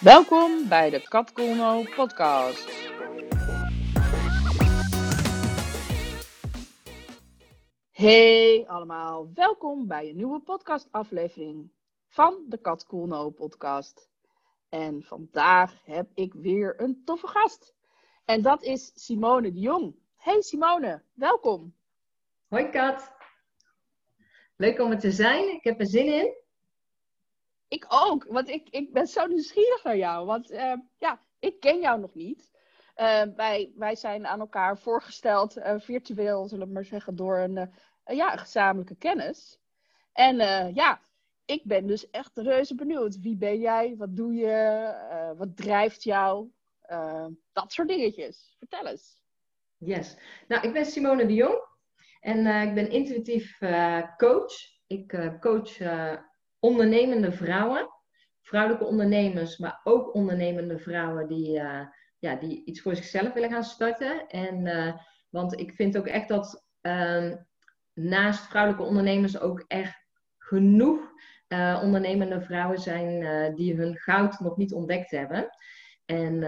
Welkom bij de Kat podcast. Hey allemaal, welkom bij een nieuwe podcast aflevering van de Kat podcast. En vandaag heb ik weer een toffe gast. En dat is Simone de Jong. Hey Simone, welkom. Hoi Kat. Leuk om er te zijn. Ik heb er zin in. Ik ook, want ik, ik ben zo nieuwsgierig naar jou. Want uh, ja, ik ken jou nog niet. Uh, wij, wij zijn aan elkaar voorgesteld, uh, virtueel, zullen we maar zeggen, door een, ja, een gezamenlijke kennis. En ja, ik ben dus echt reuze benieuwd. Wie ben jij? Wat doe je? wat drijft jou? dat soort dingetjes. Vertel eens. Yes. Nou, ik ben Simone de Jong en ik ben intuïtief coach. Ik coach ondernemende vrouwen, vrouwelijke ondernemers, maar ook ondernemende vrouwen die, uh, ja, die iets voor zichzelf willen gaan starten. En, uh, want ik vind ook echt dat uh, naast vrouwelijke ondernemers ook echt genoeg uh, ondernemende vrouwen zijn die hun goud nog niet ontdekt hebben. En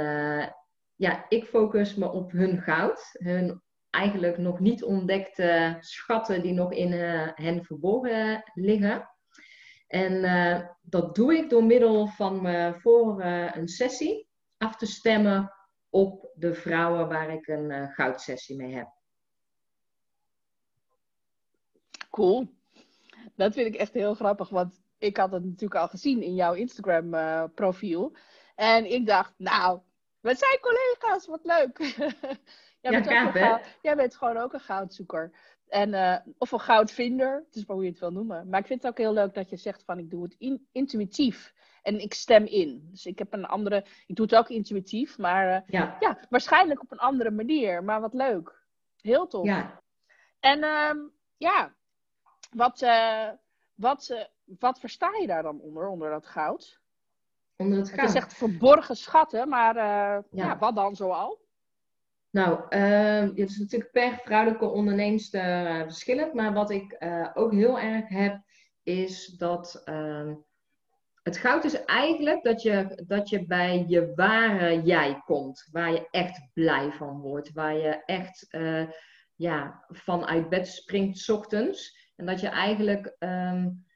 ja, ik focus me op hun goud, hun eigenlijk nog niet ontdekte schatten die nog in hen verborgen liggen. En uh, dat doe ik door middel van me voor uh, een sessie af te stemmen op de vrouwen waar ik een uh, goudsessie mee heb. Cool. Dat vind ik echt heel grappig, want ik had het natuurlijk al gezien in jouw Instagram profiel. En ik dacht, nou, we zijn collega's, wat leuk. jij, ja, bent gaaf, jij bent gewoon ook een goudzoeker. En, uh, of een goudvinder, het is maar hoe je het wil noemen. Maar ik vind het ook heel leuk dat je zegt van ik doe het in, intuïtief. En ik stem in. Dus ik heb een andere, ik doe het ook intuïtief, maar uh, ja. ja. waarschijnlijk op een andere manier. Maar wat leuk. Heel tof. Ja. En uh, ja, wat, uh, wat, wat versta je daar dan onder, onder dat goud? Onder het goud? Je zegt verborgen schatten, maar ja. ja. wat dan zoal? Nou, uh, het is natuurlijk per vrouwelijke onderneemster uh, verschillend. Maar wat ik uh, ook heel erg heb, is dat uh, het goud is eigenlijk dat je, dat je bij je ware jij komt. Waar je echt blij van wordt. Waar je echt eh, ja, vanuit bed springt s ochtends. En dat je eigenlijk um,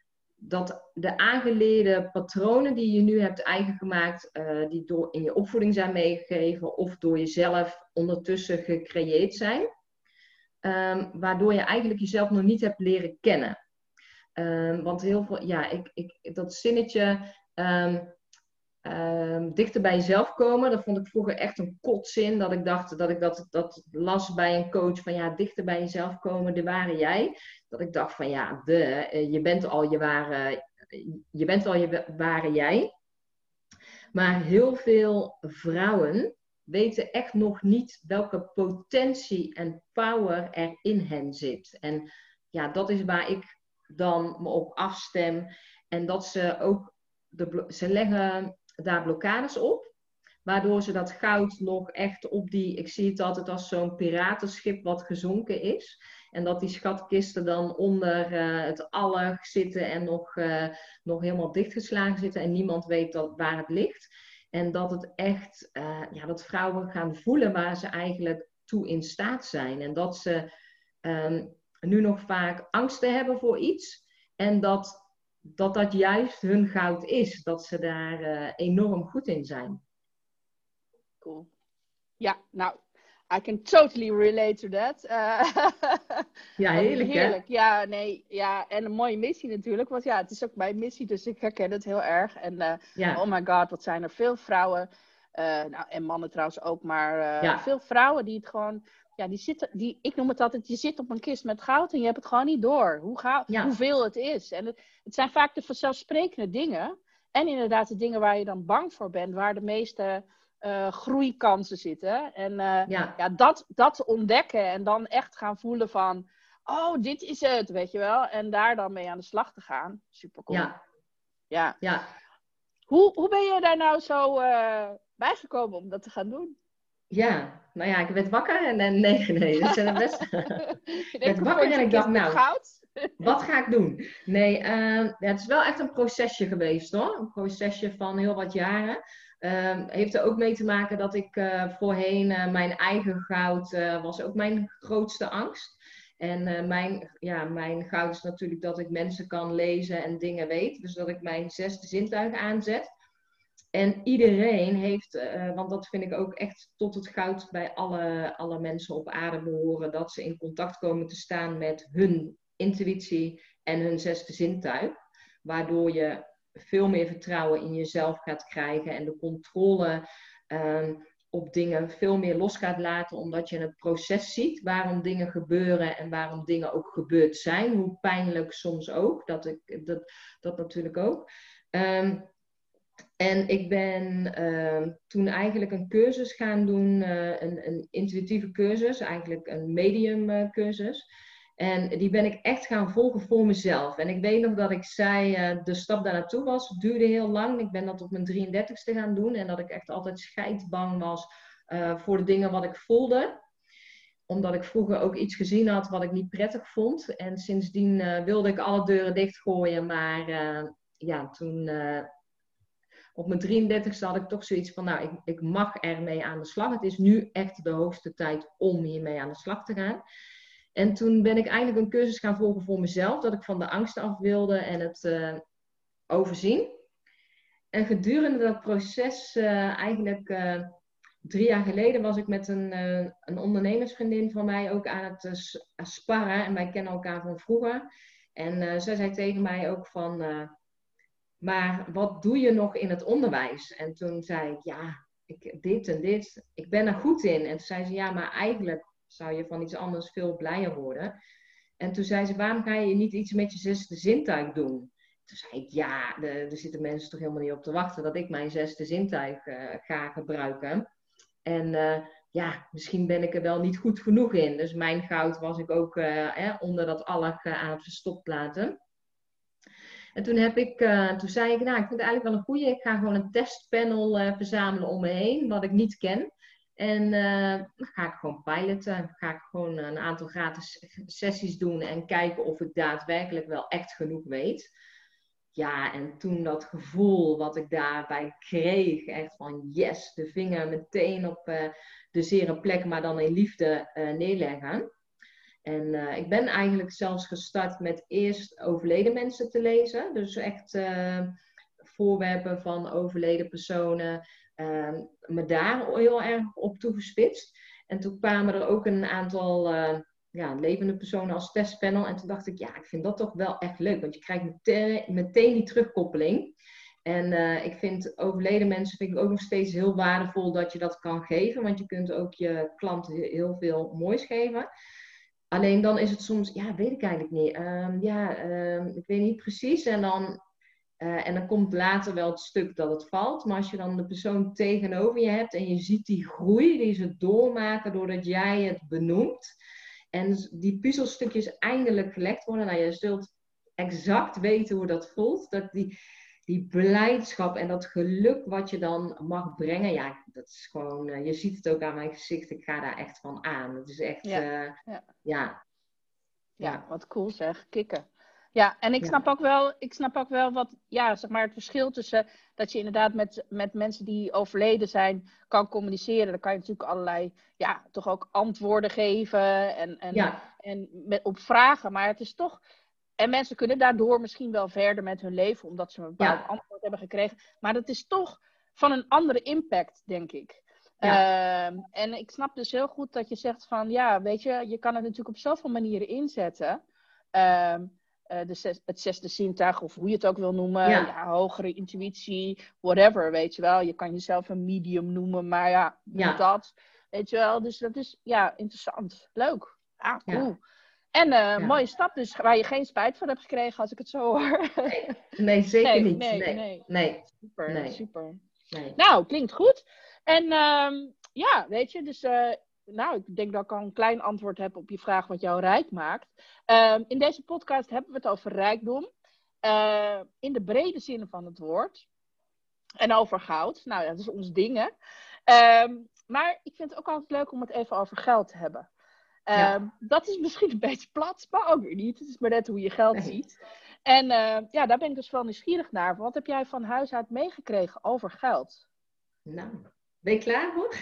dat de aangeleerde patronen die je nu hebt eigen gemaakt, uh, die door in je opvoeding zijn meegegeven of door jezelf ondertussen gecreëerd zijn, um, waardoor je eigenlijk jezelf nog niet hebt leren kennen. Um, want heel veel, ja, ik, ik, dat zinnetje um, dichter bij jezelf komen, dat vond ik vroeger echt een kotzin. Dat ik dacht dat ik dat, dat las bij een coach van ja, dichter bij jezelf komen, de ware jij. Dat ik dacht van ja, de, eh, je bent al je ware, je bent al je ware jij. Maar heel veel vrouwen weten echt nog niet welke potentie en power er in hen zit. En ja, dat is waar ik dan me op afstem. En dat ze ook, de, ze leggen daar blokkades op. Waardoor ze dat goud nog echt op die, ik zie het altijd als zo'n piratenschip wat gezonken is. En dat die schatkisten dan onder uh, het allig zitten en nog, uh, nog helemaal dichtgeslagen zitten. En niemand weet dat, waar het ligt. En dat het echt, uh, ja, dat vrouwen gaan voelen waar ze eigenlijk toe in staat zijn. En dat ze um, nu nog vaak angsten hebben voor iets. En dat dat dat juist hun goud is. Dat ze daar uh, enorm goed in zijn. Cool. Ja, nou, I can totally relate to that. Uh, ja, heerlijk, heerlijk. Hè? Ja, nee, ja, en een mooie missie natuurlijk. Want ja, het is ook mijn missie, dus ik herken het heel erg. En uh, ja. oh my god, wat zijn er veel vrouwen. nou, en mannen trouwens ook, maar ja. veel vrouwen die het gewoon ja, die zitten, die, ik noem het altijd, je zit op een kist met goud en je hebt het gewoon niet door. Hoe ga, Hoeveel het is. En het, het, zijn vaak de vanzelfsprekende dingen. En inderdaad de dingen waar je dan bang voor bent, waar de meeste uh, groeikansen zitten. En uh, ja. ja, dat, dat ontdekken en dan echt gaan voelen van, oh, dit is het, weet je wel. En daar dan mee aan de slag te gaan. Super cool. Ja. Ja. ja. Hoe, hoe ben je daar nou zo uh, bijgekomen om dat te gaan doen? Ja, nou ja, ik werd wakker en, en nee, nee, dat zijn best. ik werd wakker en ik dacht, nou, wat ga ik doen? Nee, uh, ja, het is wel echt een procesje geweest hoor. Een procesje van heel wat jaren. Um, heeft er ook mee te maken dat ik uh, voorheen uh, mijn eigen goud uh, was ook mijn grootste angst. En mijn, ja, mijn goud is natuurlijk dat ik mensen kan lezen en dingen weet. Dus dat ik mijn zesde zintuig aanzet. En iedereen heeft, want dat vind ik ook echt tot het goud bij alle, alle mensen op aarde behoren, dat ze in contact komen te staan met hun intuïtie en hun zesde zintuig. Waardoor je veel meer vertrouwen in jezelf gaat krijgen en de controle ehm, op dingen veel meer los gaat laten, omdat je het proces ziet waarom dingen gebeuren en waarom dingen ook gebeurd zijn. Hoe pijnlijk soms ook, dat, ik, dat, dat natuurlijk ook. Ehm, en ik ben uh, toen eigenlijk een cursus gaan doen, uh, een, een, intuïtieve cursus, eigenlijk een medium uh, cursus. En die ben ik echt gaan volgen voor mezelf. En ik weet nog dat ik zei, uh, de stap daar naartoe was, duurde heel lang. Ik ben dat op mijn 33ste gaan doen. En dat ik echt altijd scheidbang was voor de dingen wat ik voelde. Omdat ik vroeger ook iets gezien had wat ik niet prettig vond. En sindsdien wilde ik alle deuren dichtgooien. Maar ja, toen op mijn 33ste had ik toch zoiets van, nou, ik, ik mag ermee aan de slag. Het is nu echt de hoogste tijd om hiermee aan de slag te gaan. En toen ben ik eigenlijk een cursus gaan volgen voor mezelf, dat ik van de angst af wilde en het uh, overzien. En gedurende dat proces, uh, eigenlijk uh, drie jaar geleden, was ik met een, een ondernemersvriendin van mij ook aan het sparren. En wij kennen elkaar van vroeger. En zij zei tegen mij ook van, maar wat doe je nog in het onderwijs? En toen zei ik, ja, ik, dit en dit, ik ben er goed in. En toen zei ze, ja, maar eigenlijk zou je van iets anders veel blijer worden. En toen zei ze, waarom ga je niet iets met je zesde zintuig doen? Toen zei ik, ja, er zitten mensen toch helemaal niet op te wachten dat ik mijn zesde zintuig uh, ga gebruiken. En uh, ja, misschien ben ik er wel niet goed genoeg in. Dus mijn goud was ik ook uh, onder dat allag aan het verstopt laten. En toen, heb ik, toen zei ik, nou, ik vind het eigenlijk wel een goede. Ik ga gewoon een testpanel verzamelen om me heen, wat ik niet ken. En uh, dan ga ik gewoon piloten. Ga ik gewoon een aantal gratis sessies doen en kijken of ik daadwerkelijk wel echt genoeg weet. Ja, en toen dat gevoel wat ik daarbij kreeg, echt van yes, de vinger meteen op de zere plek, maar dan in liefde neerleggen. En ik ben eigenlijk zelfs gestart met eerst overleden mensen te lezen. Dus echt voorwerpen van overleden personen. Ehm, me daar heel erg op toegespitst. En toen kwamen er ook een aantal uh, ja, levende personen als testpanel. En toen dacht ik, ja, ik vind dat toch wel echt leuk. Want je krijgt meteen, die terugkoppeling. En ik vind overleden mensen vind ik ook nog steeds heel waardevol dat je dat kan geven. Want je kunt ook je klanten heel veel moois geven. Alleen dan is het soms, ja, weet ik eigenlijk niet. Um, ja, um, ik weet niet precies. En dan uh, en dan komt later wel het stuk dat het valt. Maar als je dan de persoon tegenover je hebt en je ziet die groei die ze doormaken doordat jij het benoemt. En die puzzelstukjes eindelijk gelegd worden. Nou, je zult exact weten hoe dat voelt. Dat die, die blijdschap en dat geluk wat je dan mag brengen. Ja, dat is gewoon, uh, je ziet het ook aan mijn gezicht. Ik ga daar echt van aan. Het is echt, ja. Uh, ja. ja. Ja, wat cool zeg. Kikken. Ja, en ik snap ook wel, ik snap ook wel wat, ja, zeg maar het verschil tussen dat je inderdaad met, met mensen die overleden zijn kan communiceren. Dan kan je natuurlijk allerlei, ja, toch ook antwoorden geven en, en, en met, op vragen. Maar het is toch, en mensen kunnen daardoor misschien wel verder met hun leven, omdat ze een bepaald antwoord hebben gekregen. Maar dat is toch van een andere impact, denk ik. Ja. Ehm, en ik snap dus heel goed dat je zegt van, ja, weet je, je kan het natuurlijk op zoveel manieren inzetten. Ehm, uh, de het zesde zintuig, of hoe je het ook wil noemen. Ja. hogere intuïtie, whatever, weet je wel. Je kan jezelf een medium noemen, maar ja, ja. dat. Weet je wel, dus dat is ja, interessant. Leuk. Ah, cool. En uh, mooie stap dus, waar je geen spijt van hebt gekregen, als ik het zo hoor. Nee, nee zeker niet. Nee, nee. nee. Super, super. Nou, klinkt goed. En um, ja, weet je, dus uh, nou, ik denk dat ik al een klein antwoord heb op je vraag wat jou rijk maakt. Ehm, in deze podcast hebben we het over rijkdom. Uh, in de brede zin van het woord. En over goud. Nou ja, dat is ons ding, ehm, maar ik vind het ook altijd leuk om het even over geld te hebben. Ehm, dat is misschien een beetje plat, maar ook weer niet. Het is maar net hoe je geld ziet. En ja, daar ben ik dus wel nieuwsgierig naar. Wat heb jij van huis uit meegekregen over geld? Nou, ben je klaar voor?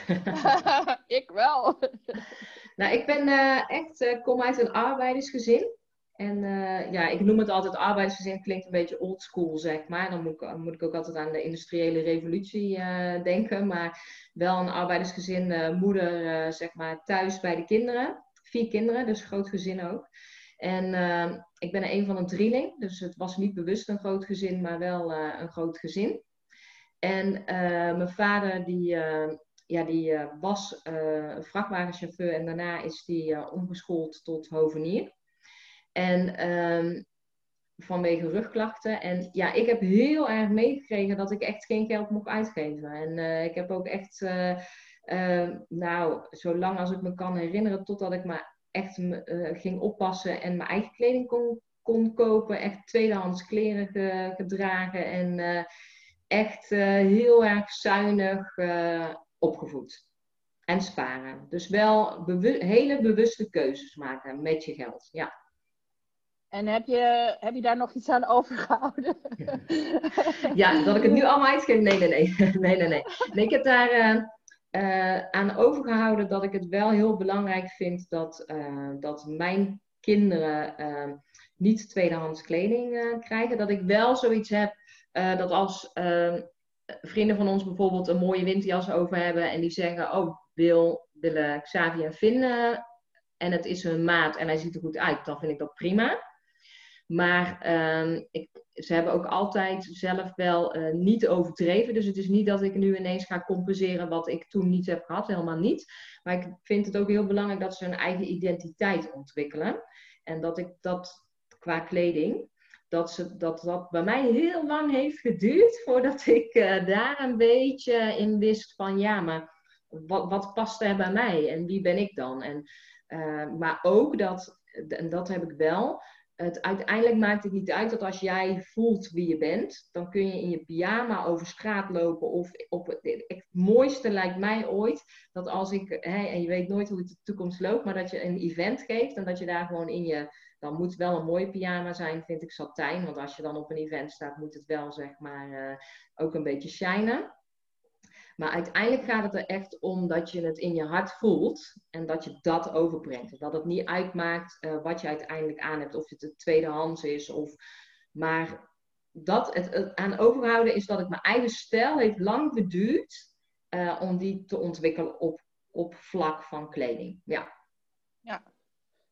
ik wel. nou, ik ben uh, echt, uh, kom uit een arbeidersgezin. En uh, ja, ik noem het altijd arbeidersgezin, klinkt een beetje oldschool, zeg maar. Dan moet ik, moet ik ook altijd aan de industriële revolutie denken. Maar wel een arbeidersgezin, moeder, zeg maar, thuis bij de kinderen. Vier kinderen, dus groot gezin ook. En ik ben een van een drieling, dus het was niet bewust een groot gezin, maar wel een groot gezin. En uh, mijn vader die, uh, ja, die uh, was vrachtwagenchauffeur en daarna is die omgeschoold tot hovenier. En um, vanwege rugklachten. En ja, ik heb heel erg meegekregen dat ik echt geen geld mocht uitgeven. En ik heb ook echt, nou, zo lang als ik me kan herinneren, totdat ik maar echt ging oppassen en mijn eigen kleding kon, kon kopen. Echt tweedehands kleren gedragen en echt uh, heel erg zuinig uh, opgevoed. En sparen. Dus wel hele bewuste keuzes maken met je geld. Ja. En heb je, heb je daar nog iets aan overgehouden? ja, dat ik het nu allemaal uitgeef? Nee, nee, nee. nee, nee, nee. nee ik heb daar uh, aan overgehouden dat ik het wel heel belangrijk vind dat, dat mijn kinderen niet tweedehands kleding krijgen. Dat ik wel zoiets heb dat als vrienden van ons bijvoorbeeld een mooie winterjas over hebben en die zeggen, oh, wil, willen Xavier en Finn en het is hun maat en hij ziet er goed uit, dan vind ik dat prima. Maar uh, ik, ze hebben ook altijd zelf wel uh, niet overdreven. Dus het is niet dat ik nu ineens ga compenseren wat ik toen niet heb gehad. Helemaal niet. Maar ik vind het ook heel belangrijk dat ze hun eigen identiteit ontwikkelen. En dat ik dat qua kleding dat, ze, dat dat bij mij heel lang heeft geduurd voordat ik uh, daar een beetje in wist van ja, maar wat, wat past er bij mij en wie ben ik dan? En, uh, maar ook dat, en dat heb ik wel, het, uiteindelijk maakt het niet uit dat als jij voelt wie je bent, dan kun je in je pyjama over straat lopen. Of op het, het mooiste lijkt mij ooit dat als ik, en je weet nooit hoe het de toekomst loopt, maar dat je een event geeft en dat je daar gewoon in je dan moet wel een mooie pyjama zijn, vind ik satijn. Want als je dan op een event staat, moet het wel zeg maar uh, ook een beetje shinen. Maar uiteindelijk gaat het er echt om dat je het in je hart voelt en dat je dat overbrengt. Dat het niet uitmaakt uh, wat je uiteindelijk aan hebt, of het tweedehands is. Of... Maar dat het, het aan overhouden is dat ik mijn eigen stijl heeft lang geduurd uh, om die te ontwikkelen op, op vlak van kleding. Ja. Ja,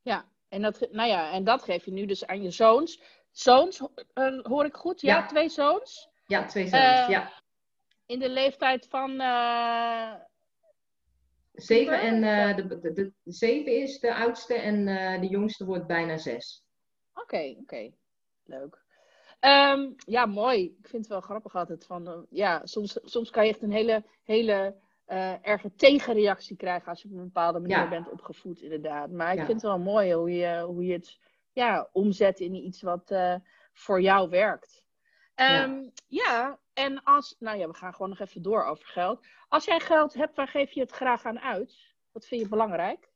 ja. En dat, nou ja, en dat geef je nu dus aan je zoons. Zoons, uh, hoor ik goed? Ja, twee zoons? Ja, twee zoons, ja. In de leeftijd van... Uh, zeven en de, de, de, zeven is de oudste en de jongste wordt bijna zes. Oké, okay, oké. Okay. Leuk. Um, ja, mooi. Ik vind het wel grappig altijd. Van, ja, soms, soms kan je echt een hele, hele erge tegenreactie krijgen als je op een bepaalde manier bent opgevoed, inderdaad. Maar ik vind het wel mooi hoe je, hoe je het ja, omzet in iets wat voor jou werkt. Um, ja. ja. En als, nou ja, we gaan gewoon nog even door over geld. Als jij geld hebt, waar geef je het graag aan uit? Wat vind je belangrijk?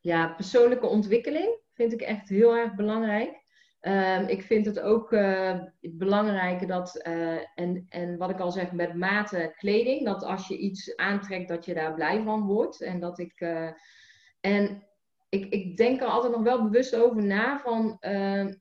Ja, persoonlijke ontwikkeling vind ik echt heel erg belangrijk. Um, ik vind het ook uh, belangrijk dat, uh, en, en wat ik al zeg met mate kleding, dat als je iets aantrekt, dat je daar blij van wordt. En dat ik, uh, en ik, ik denk er altijd nog wel bewust over na van, ehm,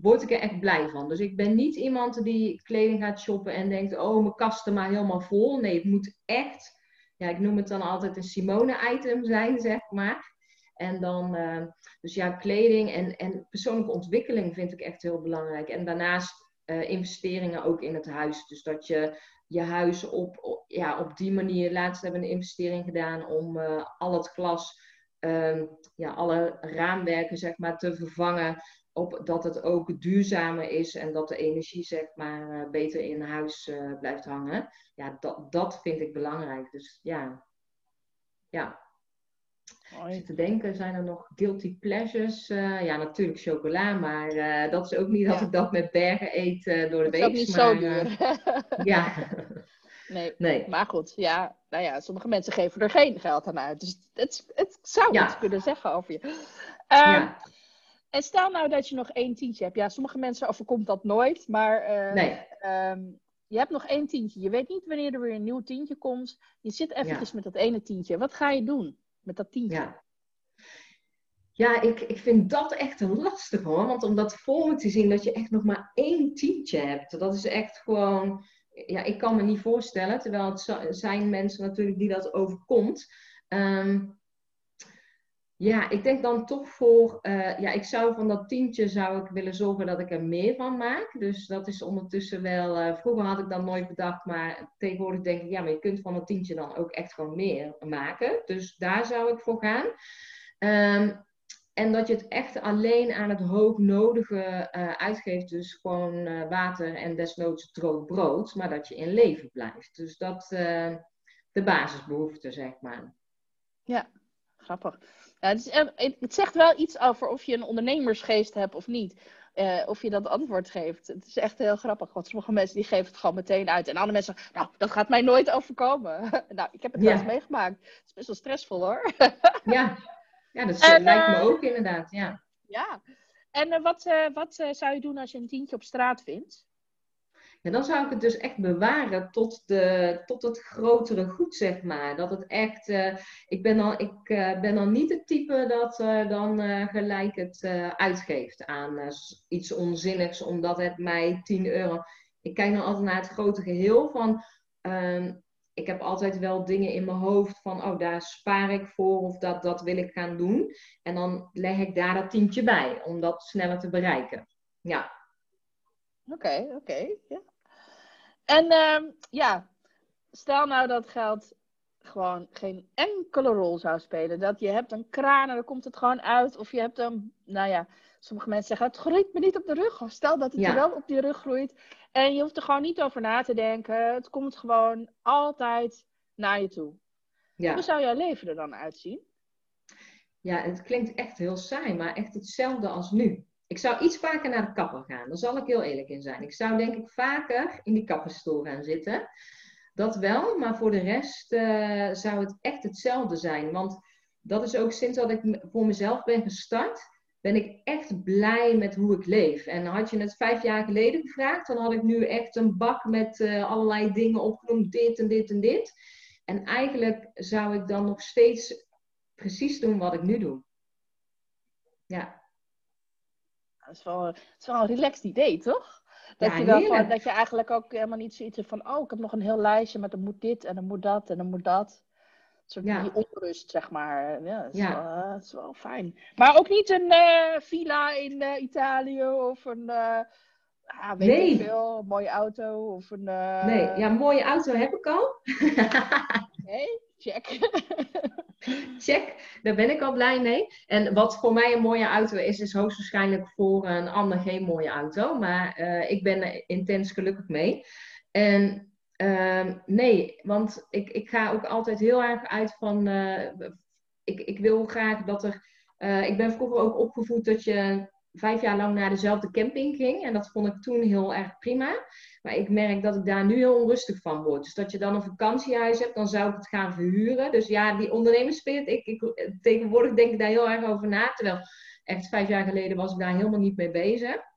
word ik er echt blij van? Dus ik ben niet iemand die kleding gaat shoppen en denkt, oh mijn kast er maar helemaal vol. Nee, het moet echt, ja ik noem het dan altijd een Simone-item zijn, zeg maar. En dan, uh, dus ja, kleding en, en persoonlijke ontwikkeling vind ik echt heel belangrijk. En daarnaast uh, investeringen ook in het huis. Dus dat je je huis op, ja, op die manier, laatst hebben een investering gedaan om uh, al het glas, ehm, ja, alle raamwerken zeg maar te vervangen. Op dat het ook duurzamer is en dat de energie zeg maar beter in huis blijft hangen. Ja, dat, dat vind ik belangrijk. Dus ja, ja, Mooi. te denken, zijn er nog guilty pleasures? Uh, ja, natuurlijk chocola, maar uh, dat is ook niet dat ik dat met bergen eet door de week. Dat is niet zo duur. ja. Nee, nee, maar goed, ja, nou ja, sommige mensen geven er geen geld aan uit. Dus het, het zou ja. iets kunnen zeggen over je. Ja. En stel nou dat je nog één tientje hebt. Ja, sommige mensen overkomt dat nooit, maar nee. Um, je hebt nog één tientje. Je weet niet wanneer er weer een nieuw tientje komt. Je zit eventjes met dat ene tientje. Wat ga je doen met dat tientje? Ja. Ja, ik, ik vind dat echt een lastig hoor. Want om dat voor me te zien dat je echt nog maar één tientje hebt. Dat is echt gewoon... Ja, ik kan me niet voorstellen. Terwijl het zijn mensen natuurlijk die dat overkomt. Um, ja, ik denk dan toch voor, uh, ja, ik zou van dat tientje zou ik willen zorgen dat ik er meer van maak. Dus dat is ondertussen wel, uh, vroeger had ik dat nooit bedacht, maar tegenwoordig denk ik, ja, maar je kunt van dat tientje dan ook echt gewoon meer maken. Dus daar zou ik voor gaan. Um, en dat je het echt alleen aan het hoognodige uh, uitgeeft, dus gewoon water en desnoods droog brood, maar dat je in leven blijft. Dus dat de basisbehoeften, zeg maar. Ja, grappig. Ja, het, is, het, zegt wel iets over of je een ondernemersgeest hebt of niet. Uh, of je dat antwoord geeft. Het is echt heel grappig. Want sommige mensen die geven het gewoon meteen uit. En andere mensen zeggen, nou, dat gaat mij nooit overkomen. nou, ik heb het wel eens meegemaakt. Het is best wel stressvol hoor. ja. ja, dat en, lijkt me ook inderdaad. Ja. ja. En uh, wat, wat zou je doen als je een tientje op straat vindt? En dan zou ik het dus echt bewaren tot, de, tot het grotere goed, zeg maar. Dat het echt, uh, ik, ben dan, ik uh, ben dan niet het type dat uh, dan gelijk het uitgeeft aan iets onzinnigs, omdat het mij 10 euro. Ik kijk dan altijd naar het grote geheel van. Ehm, ik heb altijd wel dingen in mijn hoofd van, oh, daar spaar ik voor of dat, dat wil ik gaan doen. En dan leg ik daar dat tientje bij, om dat sneller te bereiken. Ja. Oké, oké. Ja. En uh, ja, stel nou dat geld gewoon geen enkele rol zou spelen. Dat je hebt een kraan en dan komt het gewoon uit. Of je hebt een, nou ja, sommige mensen zeggen het groeit me niet op de rug. Of stel dat het ja. er wel op die rug groeit. En je hoeft er gewoon niet over na te denken. Het komt gewoon altijd naar je toe. Ja. Hoe zou jouw leven er dan uitzien? Ja, het klinkt echt heel saai, maar echt hetzelfde als nu. Ik zou iets vaker naar de kapper gaan. Daar zal ik heel eerlijk in zijn. Ik zou denk ik vaker in die kapperstoel gaan zitten. Dat wel, maar voor de rest uh, zou het echt hetzelfde zijn. Want dat is ook sinds dat ik voor mezelf ben gestart, ben ik echt blij met hoe ik leef. En had je het vijf jaar geleden gevraagd, dan had ik nu echt een bak met uh, allerlei dingen opgenoemd, dit en dit en dit. En eigenlijk zou ik dan nog steeds precies doen wat ik nu doe. Ja. Dat is wel, dat is wel een relaxed idee, toch? Dat, ja, je wel van, dat je eigenlijk ook helemaal niet zoiets hebt van... oh, ik heb nog een heel lijstje, maar dan moet dit en dan moet dat en dan moet dat. Een soort ja. die onrust, zeg maar. Ja, dat is, ja. Wel, dat is wel fijn. Maar ook niet een uh, villa in uh, Italië of een... Uh, ah, weet nee. ik veel, een mooie auto of een... Nee, ja, een mooie auto heb ik al. nee, check. Check, daar ben ik al blij mee. En wat voor mij een mooie auto is, is hoogstwaarschijnlijk voor een ander geen mooie auto. Maar uh, ik ben er intens gelukkig mee. En uh, nee, want ik, ik ga ook altijd heel erg uit van. Uh, ik, ik wil graag dat er. Uh, ik ben vroeger ook opgevoed dat je vijf jaar lang naar dezelfde camping ging. En dat vond ik toen heel erg prima. Maar ik merk dat ik daar nu heel onrustig van word. Dus dat je dan een vakantiehuis hebt, dan zou ik het gaan verhuren. Dus ja, die ondernemerspirit, ik, ik, tegenwoordig denk ik daar heel erg over na. Terwijl echt vijf jaar geleden was ik daar helemaal niet mee bezig.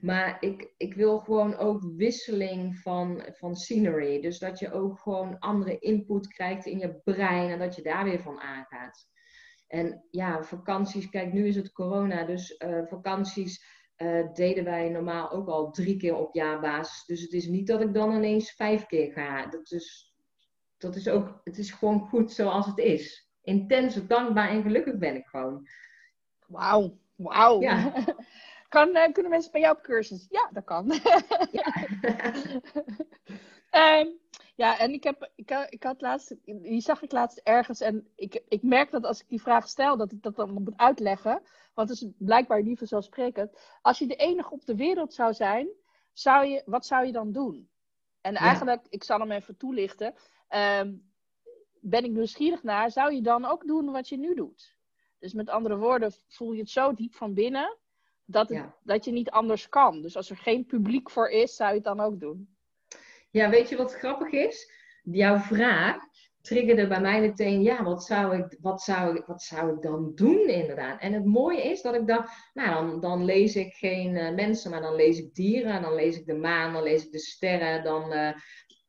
Maar ik, ik wil gewoon ook wisseling van, van scenery. Dus dat je ook gewoon andere input krijgt in je brein en dat je daar weer van aangaat. En ja, vakanties, kijk, nu is het corona, dus uh, vakanties uh, deden wij normaal ook al drie keer op jaarbasis. Dus het is niet dat ik dan ineens vijf keer ga. Dat is, dat is ook, het is gewoon goed zoals het is. Intens, dankbaar en gelukkig ben ik gewoon. Wauw, wauw. Ja. kan, uh, kunnen mensen bij jou op cursus? Ja, dat kan. ja. um, Ja, en ik, heb, ik, ik had laatst, die zag ik laatst ergens en ik, ik merk dat als ik die vraag stel, dat ik dat dan moet uitleggen. Want het is blijkbaar niet vanzelfsprekend. Als je de enige op de wereld zou zijn, zou je, wat zou je dan doen? En eigenlijk, ik zal hem even toelichten. Um, ben ik nieuwsgierig naar, zou je dan ook doen wat je nu doet? Dus met andere woorden, voel je het zo diep van binnen dat, het, dat je niet anders kan. Dus als er geen publiek voor is, zou je het dan ook doen? Ja, weet je wat grappig is? Jouw vraag, triggerde bij mij meteen, ja, wat zou ik, wat zou, wat zou ik dan doen inderdaad? En het mooie is dat ik dan, nou, dan, dan lees ik geen uh, mensen, maar dan lees ik dieren, dan lees ik de maan, dan lees ik de sterren, dan uh,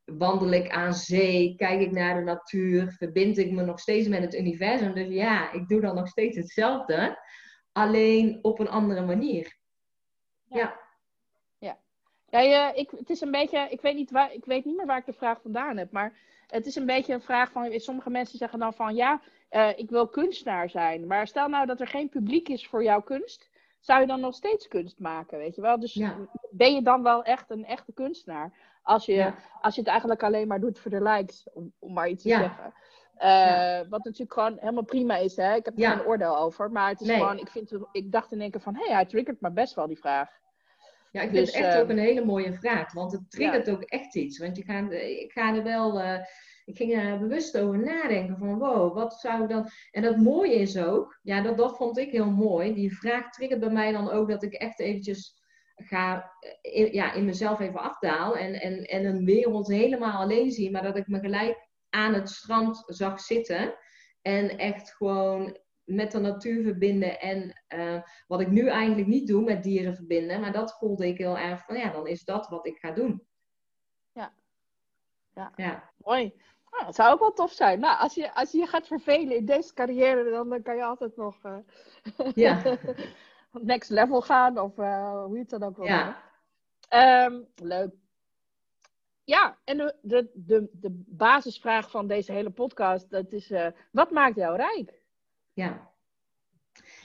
wandel ik aan zee, kijk ik naar de natuur, verbind ik me nog steeds met het universum. Dus ja, ik doe dan nog steeds hetzelfde, alleen op een andere manier. Ja. Ja, ja. ik, het is een beetje, ik weet, niet waar, ik weet niet meer waar ik de vraag vandaan heb, maar het is een beetje een vraag van, sommige mensen zeggen dan van, ja, uh, ik wil kunstenaar zijn. Maar stel nou dat er geen publiek is voor jouw kunst, zou je dan nog steeds kunst maken, weet je wel? Dus ben je dan wel echt een echte kunstenaar? Als je, als je het eigenlijk alleen maar doet voor de likes, om, om maar iets te zeggen. Uh, wat natuurlijk gewoon helemaal prima is, hè? Ik heb er geen oordeel over. Maar het is gewoon, ik, vind, ik dacht in één keer van, hé, hey, hij triggert me best wel die vraag. Ja, ik vind dus, het echt ook ehm, een hele mooie vraag. Want het triggert ook echt iets. Want je gaat, ik ga er wel... Uh, ik ging er bewust over nadenken van wow, wat zou ik dan... En het mooie is ook, ja, dat, dat vond ik heel mooi. Die vraag triggert bij mij dan ook dat ik echt eventjes ga eh, in, ja, in mezelf even afdaal en, en, en een wereld helemaal alleen zie, maar dat ik me gelijk aan het strand zag zitten en echt gewoon met de natuur verbinden en uh, wat ik nu eigenlijk niet doe met dieren verbinden, maar dat voelde ik heel erg van ja, dan is dat wat ik ga doen. Ja, ja. ja. mooi. Nou, dat zou ook wel tof zijn. Nou, als je, als je je gaat vervelen in deze carrière, dan, kan je altijd nog uh, ja. next level gaan of uh, hoe je het dan ook wil ja. Um, leuk. Ja, en de, de, de, de basisvraag van deze hele podcast, dat is, wat maakt jou rijk? Ja.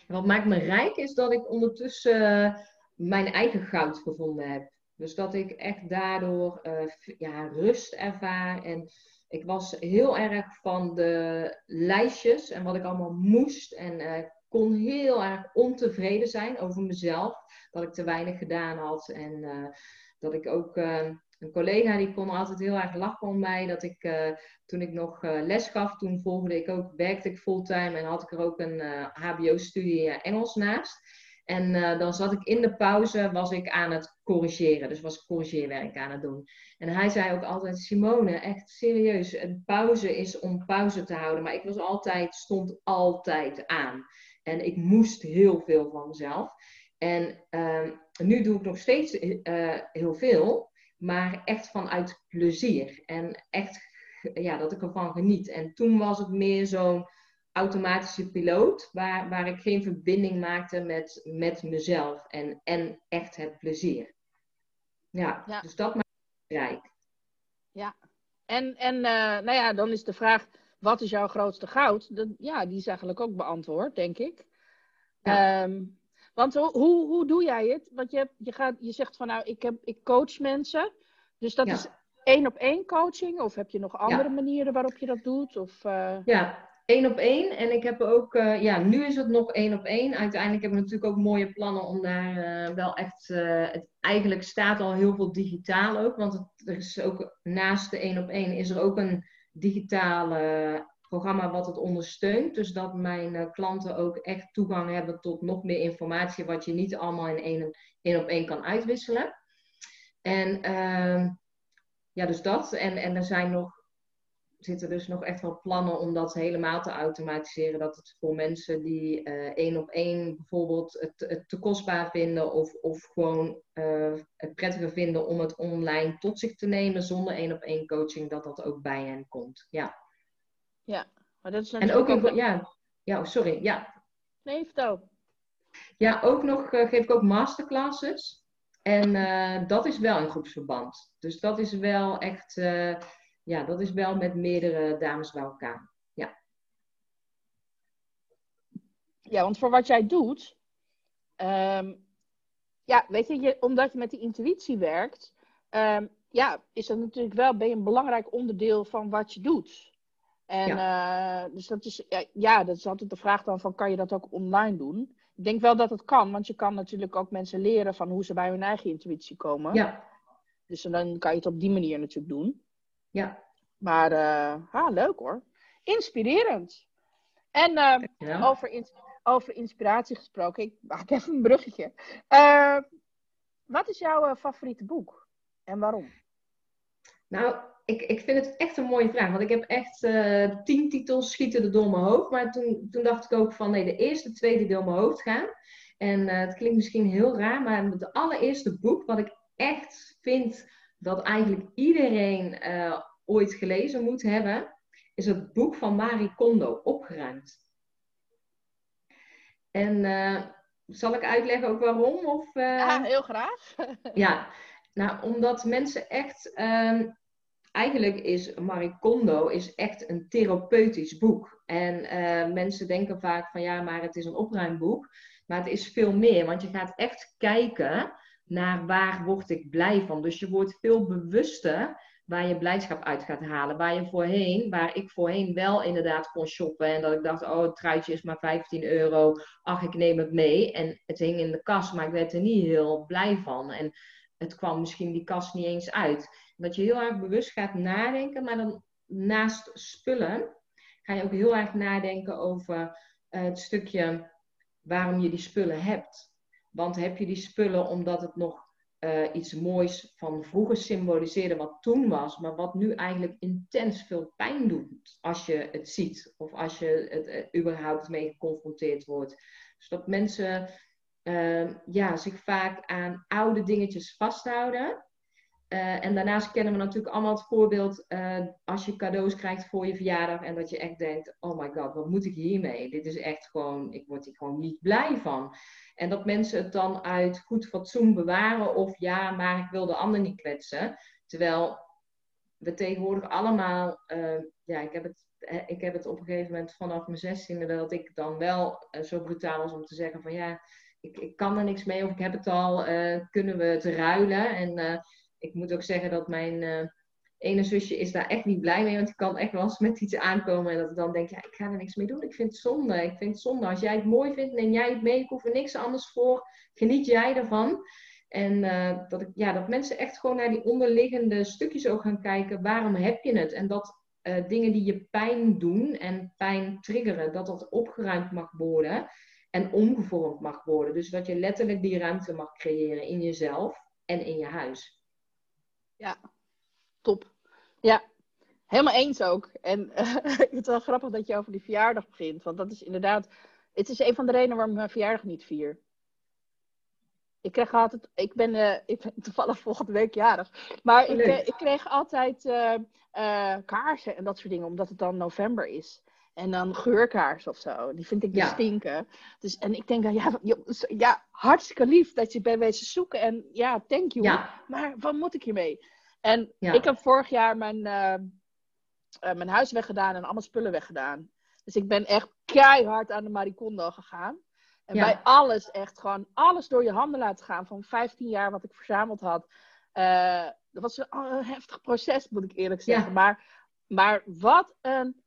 Wat maakt me rijk is dat ik ondertussen uh, mijn eigen goud gevonden heb. Dus dat ik echt daardoor uh, ja, rust ervaar. En ik was heel erg van de lijstjes en wat ik allemaal moest. En uh, kon heel erg ontevreden zijn over mezelf. Dat ik te weinig gedaan had. En dat ik ook een collega die kon altijd heel erg lachen om mij. Dat ik uh, toen ik nog uh, les gaf, toen volgde ik ook, werkte ik fulltime en had ik er ook een uh, eh, HBO-studie Engels naast. En dan zat ik in de pauze, was ik aan het corrigeren. Dus was ik corrigeerwerk aan het doen. En hij zei ook altijd, Simone, echt serieus, een pauze is om pauze te houden. Maar ik was altijd, stond altijd aan. En ik moest heel veel van mezelf. En ehm, nu doe ik nog steeds heel veel maar echt vanuit plezier. En echt, ja, dat ik ervan geniet. En toen was het meer zo'n automatische piloot, waar, waar ik geen verbinding maakte met, met mezelf en, en echt het plezier. Ja, dus dat maakt me rijk. Ja, en, en uh, nou ja, dan is de vraag, wat is jouw grootste goud? Dat, ja, die is eigenlijk ook beantwoord, denk ik. Ja. Ehm, want hoe, hoe doe jij het? Want je, je, gaat, je zegt van nou, ik, heb, ik coach mensen. Dus dat is één op één coaching? Of heb je nog andere manieren waarop je dat doet? Of, uh... Ja, één op één. En ik heb ook, uh, ja, nu is het nog één op één. Uiteindelijk hebben we natuurlijk ook mooie plannen om daar uh, wel echt. het, eigenlijk staat al heel veel digitaal ook. Want het, er is ook naast de één op één is er ook een digitale programma wat het ondersteunt. Dus dat mijn uh, klanten ook echt toegang hebben tot nog meer informatie, wat je niet allemaal in één, één op één kan uitwisselen. En uh, ja, dus dat. En, en er zijn nog, zitten dus nog echt wel plannen om dat helemaal te automatiseren. Dat het voor mensen die uh, één op één bijvoorbeeld het, het, te kostbaar vinden of, of gewoon uh, het prettiger vinden om het online tot zich te nemen zonder één op één coaching, dat dat ook bij hen komt. Ja. Ja, maar dat is En ook, ook... ja, ja, oh, sorry, ja. Nee, vertel. Ja, ook nog uh, geef ik ook masterclasses. En uh, dat is wel een groepsverband. Dus dat is wel echt, uh, ja, dat is wel met meerdere dames bij elkaar. Ja. Ja, want voor wat jij doet, um, ja, weet je, je, omdat je met die intuïtie werkt, um, ja, is dat natuurlijk wel, ben je een belangrijk onderdeel van wat je doet. En ja. Uh, dus dat is, ja, ja, dat is altijd de vraag dan van, kan je dat ook online doen? Ik denk wel dat het kan, want je kan natuurlijk ook mensen leren van hoe ze bij hun eigen intuïtie komen. Ja. Dus dan kan je het op die manier natuurlijk doen. Ja. Maar, uh, ah, leuk hoor. Inspirerend. En uh, over, ins over inspiratie gesproken, ik maak even een bruggetje. wat is jouw favoriete boek en waarom? Nou, ik, ik vind het echt een mooie vraag. Want ik heb echt uh, tien titels schieten er door mijn hoofd. Maar toen, toen dacht ik ook van nee, de eerste twee die door mijn hoofd gaan. En uh, het klinkt misschien heel raar, maar het allereerste boek wat ik echt vind dat eigenlijk iedereen uh, ooit gelezen moet hebben, is het boek van Marie Kondo, Opgeruimd. En zal ik uitleggen ook waarom? Of, Ja, heel graag. ja, nou, omdat mensen echt ehm, eigenlijk is Marie Kondo is echt een therapeutisch boek. En uh, mensen denken vaak van ja, maar het is een opruimboek. Maar het is veel meer, want je gaat echt kijken naar waar word ik blij van. Dus je wordt veel bewuster waar je blijdschap uit gaat halen. Waar je voorheen, waar ik voorheen wel inderdaad kon shoppen. En dat ik dacht, oh, het truitje is maar 15 euro. Ach, ik neem het mee. En het hing in de kast, maar ik werd er niet heel blij van. En het kwam misschien die kast niet eens uit. Dat je heel erg bewust gaat nadenken, maar dan naast spullen ga je ook heel erg nadenken over uh, het stukje waarom je die spullen hebt. Want heb je die spullen omdat het nog uh, iets moois van vroeger symboliseerde wat toen was, maar wat nu eigenlijk intens veel pijn doet als je het ziet of als je het uh, überhaupt mee geconfronteerd wordt. Dus dat mensen ja, zich vaak aan oude dingetjes vasthouden uh, en daarnaast kennen we natuurlijk allemaal het voorbeeld uh, als je cadeaus krijgt voor je verjaardag en dat je echt denkt, oh my god, wat moet ik hiermee? Dit is echt gewoon, ik word hier gewoon niet blij van. En dat mensen het dan uit goed fatsoen bewaren of ja, maar ik wil de ander niet kwetsen. Terwijl we tegenwoordig allemaal, uh, ja, ik heb, het, ik heb het op een gegeven moment vanaf mijn zestiende dat ik dan wel zo brutaal was om te zeggen van ja, ik, ik kan er niks mee of ik heb het al, kunnen we het ruilen? En ik moet ook zeggen dat mijn uh, ene zusje is daar echt niet blij mee. Want die kan echt wel eens met iets aankomen. En dat dan denk, ja, ik ga er niks mee doen. Ik vind het zonde. Ik vind het zonde. Als jij het mooi vindt, neem jij het mee. Ik hoef er niks anders voor. Geniet jij ervan. En uh, dat, ik, ja, dat mensen echt gewoon naar die onderliggende stukjes ook gaan kijken. Waarom heb je het? En dat uh, dingen die je pijn doen en pijn triggeren, dat dat opgeruimd mag worden. En omgevormd mag worden. Dus dat je letterlijk die ruimte mag creëren in jezelf en in je huis. Ja, top. Ja, helemaal eens ook. En uh, het wel grappig dat je over die verjaardag begint. Want dat is inderdaad, het is een van de redenen waarom ik mijn verjaardag niet vier. Ik kreeg altijd, ik ben, uh, ik ben toevallig volgende week jarig. Maar ik, uh, ik kreeg altijd kaarsen en dat soort dingen, omdat het dan november is. En dan geurkaars of zo. Die vind ik ja. stinken. Dus, en ik denk dan, ja, ja, hartstikke lief dat je bent wezen zoeken. En ja, thank you. Ja. Maar wat moet ik hiermee? En ik heb vorig jaar mijn, uh, uh, mijn huis weggedaan en allemaal spullen weggedaan. Dus ik ben echt keihard aan de Maricondo gegaan. En bij alles, echt gewoon alles door je handen laten gaan. Van 15 jaar wat ik verzameld had. Uh, dat was een, heftig proces, moet ik eerlijk zeggen. Maar, maar wat een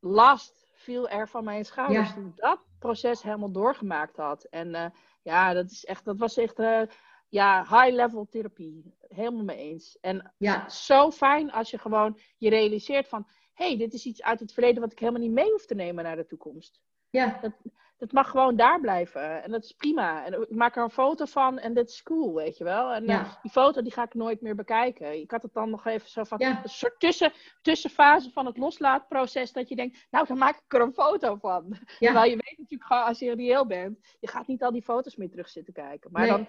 last viel er van mijn schouders toen ik dat proces helemaal doorgemaakt had. En uh, ja, dat, is echt, dat was echt uh, ja, high-level therapie. Helemaal mee eens. En ja. zo fijn als je gewoon je realiseert van... hé, hey, dit is iets uit het verleden wat ik helemaal niet mee hoef te nemen naar de toekomst. Ja. Dat, dat mag gewoon daar blijven. En dat is prima. En ik maak er een foto van en dat is cool, weet je wel. En ja. uh, die foto die ga ik nooit meer bekijken. Ik had het dan nog even zo van ja. een soort tussen, tussenfase van het loslaatproces. Dat je denkt, nou dan maak ik er een foto van. Ja. Terwijl je weet natuurlijk gewoon als je reëel bent. Je gaat niet al die foto's meer terug zitten kijken. Maar, nee. dan,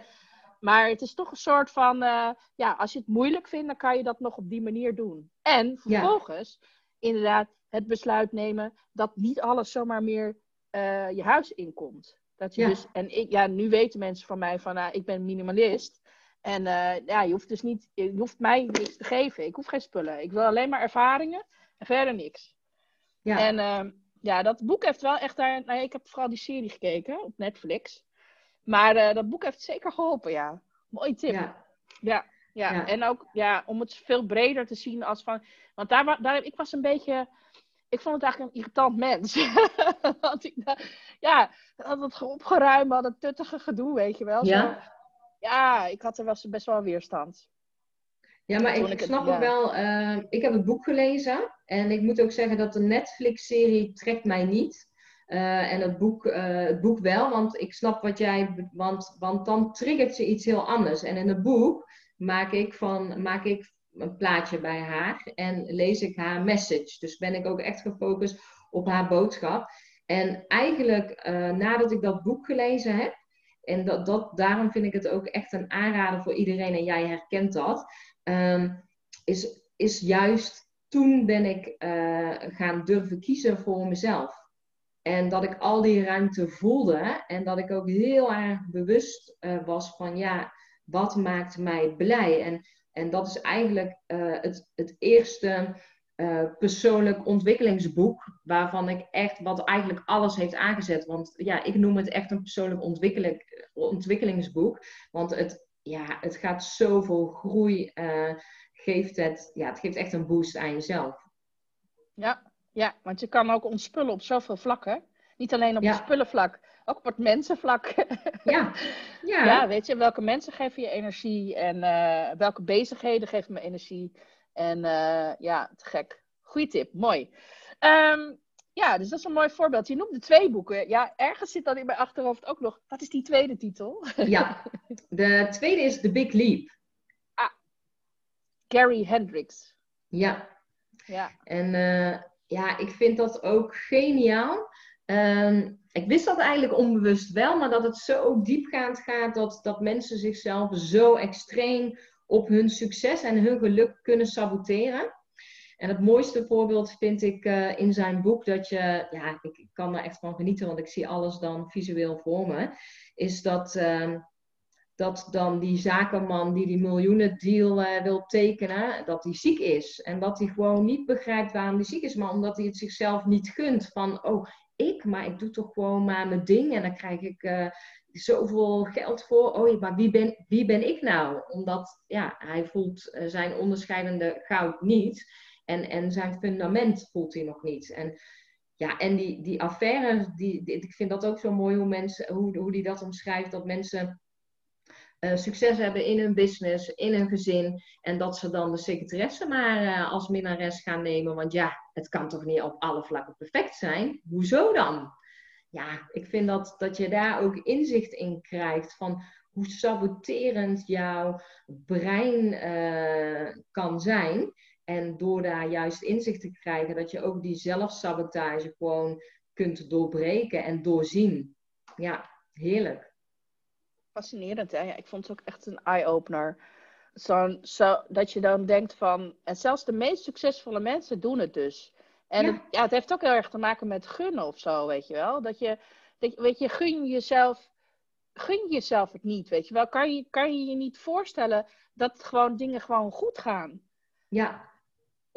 maar het is toch een soort van, uh, ja, als je het moeilijk vindt, dan kan je dat nog op die manier doen. En vervolgens, inderdaad, het besluit nemen dat niet alles zomaar meer uh, je huis inkomt. Dat je ja. dus, en ik, ja, nu weten mensen van mij van, uh, ik ben minimalist. En uh, ja, je hoeft dus niet, je hoeft mij niks te geven. Ik hoef geen spullen. Ik wil alleen maar ervaringen en verder niks. Ja. En ehm, ja, dat boek heeft wel echt daar, nou ja, ik heb vooral die serie gekeken op Netflix. Maar eh, dat boek heeft zeker geholpen, ja. Mooi tip. Ja. ja. Ja, ja. en ook ja, om het veel breder te zien als van. Want daar, daar, ik was een beetje ik vond het eigenlijk een irritant mens. Want ik, ja, had het opgeruimd, had het tuttige gedoe, weet je wel. Zo. Ja. Ja, ik had er wel best wel weerstand. Ja, maar ik, ik snap het, ook wel. Uh, ik heb het boek gelezen. En ik moet ook zeggen dat de Netflix-serie trekt mij niet. Uh, en het boek, uh, het boek wel, want ik snap wat jij... Want, want dan triggert ze iets heel anders. En in het boek maak ik, van, maak ik een plaatje bij haar en lees ik haar message. Dus ben ik ook echt gefocust op haar boodschap. En eigenlijk uh, nadat ik dat boek gelezen heb, en dat, dat, daarom vind ik het ook echt een aanrader voor iedereen, en jij herkent dat, um, is, is juist toen ben ik uh, gaan durven kiezen voor mezelf. En dat ik al die ruimte voelde en dat ik ook heel erg bewust uh, was van ja, wat maakt mij blij? En, en dat is eigenlijk uh, het, het eerste uh, persoonlijk ontwikkelingsboek waarvan ik echt, wat eigenlijk alles heeft aangezet. Want ja, ik noem het echt een persoonlijk ontwikkelingsboek. Want het, ja, het gaat zoveel groei, geeft het, ja, het geeft echt een boost aan jezelf. Ja, ja, want je kan ook ontspullen op zoveel vlakken. Niet alleen op het spullenvlak, ook op het mensenvlak. Ja. ja. ja, weet je, welke mensen geven je energie en uh, welke bezigheden geven me energie. En uh, ja, te gek. Goeie tip, mooi. Um, ja, dus dat is een mooi voorbeeld. Je noemt de twee boeken. Ja, ergens zit dan in mijn achterhoofd ook nog. Wat is die tweede titel? Ja, de tweede is The Big Leap. Ah, Gary Hendricks. Ja. Ja. En uh, ja, ik vind dat ook geniaal. Um, ik wist dat eigenlijk onbewust wel, maar dat het zo diepgaand gaat dat, dat mensen zichzelf zo extreem op hun succes en hun geluk kunnen saboteren. En het mooiste voorbeeld vind ik uh, in zijn boek, dat je, ja, ik, kan er echt van genieten, want ik zie alles dan visueel voor me, is dat, uh, dat dan die zakenman die die miljoenen deal uh, wil tekenen, dat hij ziek is. En dat hij gewoon niet begrijpt waarom hij ziek is, maar omdat hij het zichzelf niet gunt. Van, oh, ik, maar ik doe toch gewoon maar mijn ding en dan krijg ik uh, zoveel geld voor. Oh, maar wie ben, wie ben ik nou? Omdat ja, hij voelt uh, zijn onderscheidende goud niet en, en zijn fundament voelt hij nog niet. En, ja, en die, die affaire, die, die, ik vind dat ook zo mooi hoe, mensen, hoe, hoe die dat omschrijft, dat mensen uh, succes hebben in hun business, in hun gezin. En dat ze dan de secretaresse maar uh, als minnares gaan nemen. Want ja, het kan toch niet op alle vlakken perfect zijn? Hoezo dan? Ja, ik vind dat, dat je daar ook inzicht in krijgt van hoe saboterend jouw brein uh, kan zijn. En door daar juist inzicht te krijgen, dat je ook die zelfsabotage gewoon kunt doorbreken en doorzien. Ja, heerlijk fascinerend. Hè? Ja, ik vond het ook echt een eye-opener. Zo, zo, dat je dan denkt van. En zelfs de meest succesvolle mensen doen het dus. En ja. Het, ja, het heeft ook heel erg te maken met gunnen of zo, weet je wel. Dat je, dat, weet je, gun jezelf. Gun jezelf het niet, weet je wel. Kan je kan je, je niet voorstellen dat gewoon dingen gewoon goed gaan? Ja.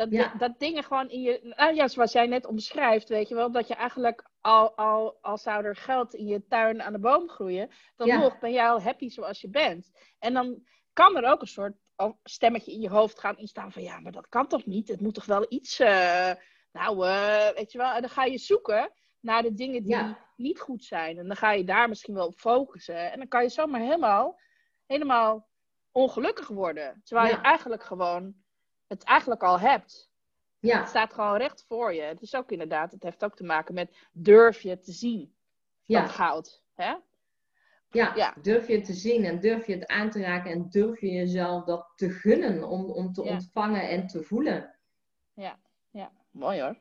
Dat, ja. dat dingen gewoon in je. Nou ja, zoals jij net omschrijft, weet je wel. Dat je eigenlijk al, al, al zou er geld in je tuin aan de boom groeien. Dan nog ben jij al happy zoals je bent. En dan kan er ook een soort stemmetje in je hoofd gaan instaan van ja, maar dat kan toch niet? Het moet toch wel iets. Uh, nou, uh, weet je wel. En dan ga je zoeken naar de dingen die ja. niet goed zijn. En dan ga je daar misschien wel op focussen. En dan kan je zomaar helemaal, helemaal ongelukkig worden. Terwijl je eigenlijk gewoon het eigenlijk al hebt. Ja. Het staat gewoon recht voor je. Het is ook inderdaad, het heeft ook te maken met durf je te zien. Ja. Dat goud. Hè? Ja, ja, durf je te zien en durf je het aan te raken en durf je jezelf dat te gunnen om, om te ontvangen en te voelen. Ja, ja, mooi hoor.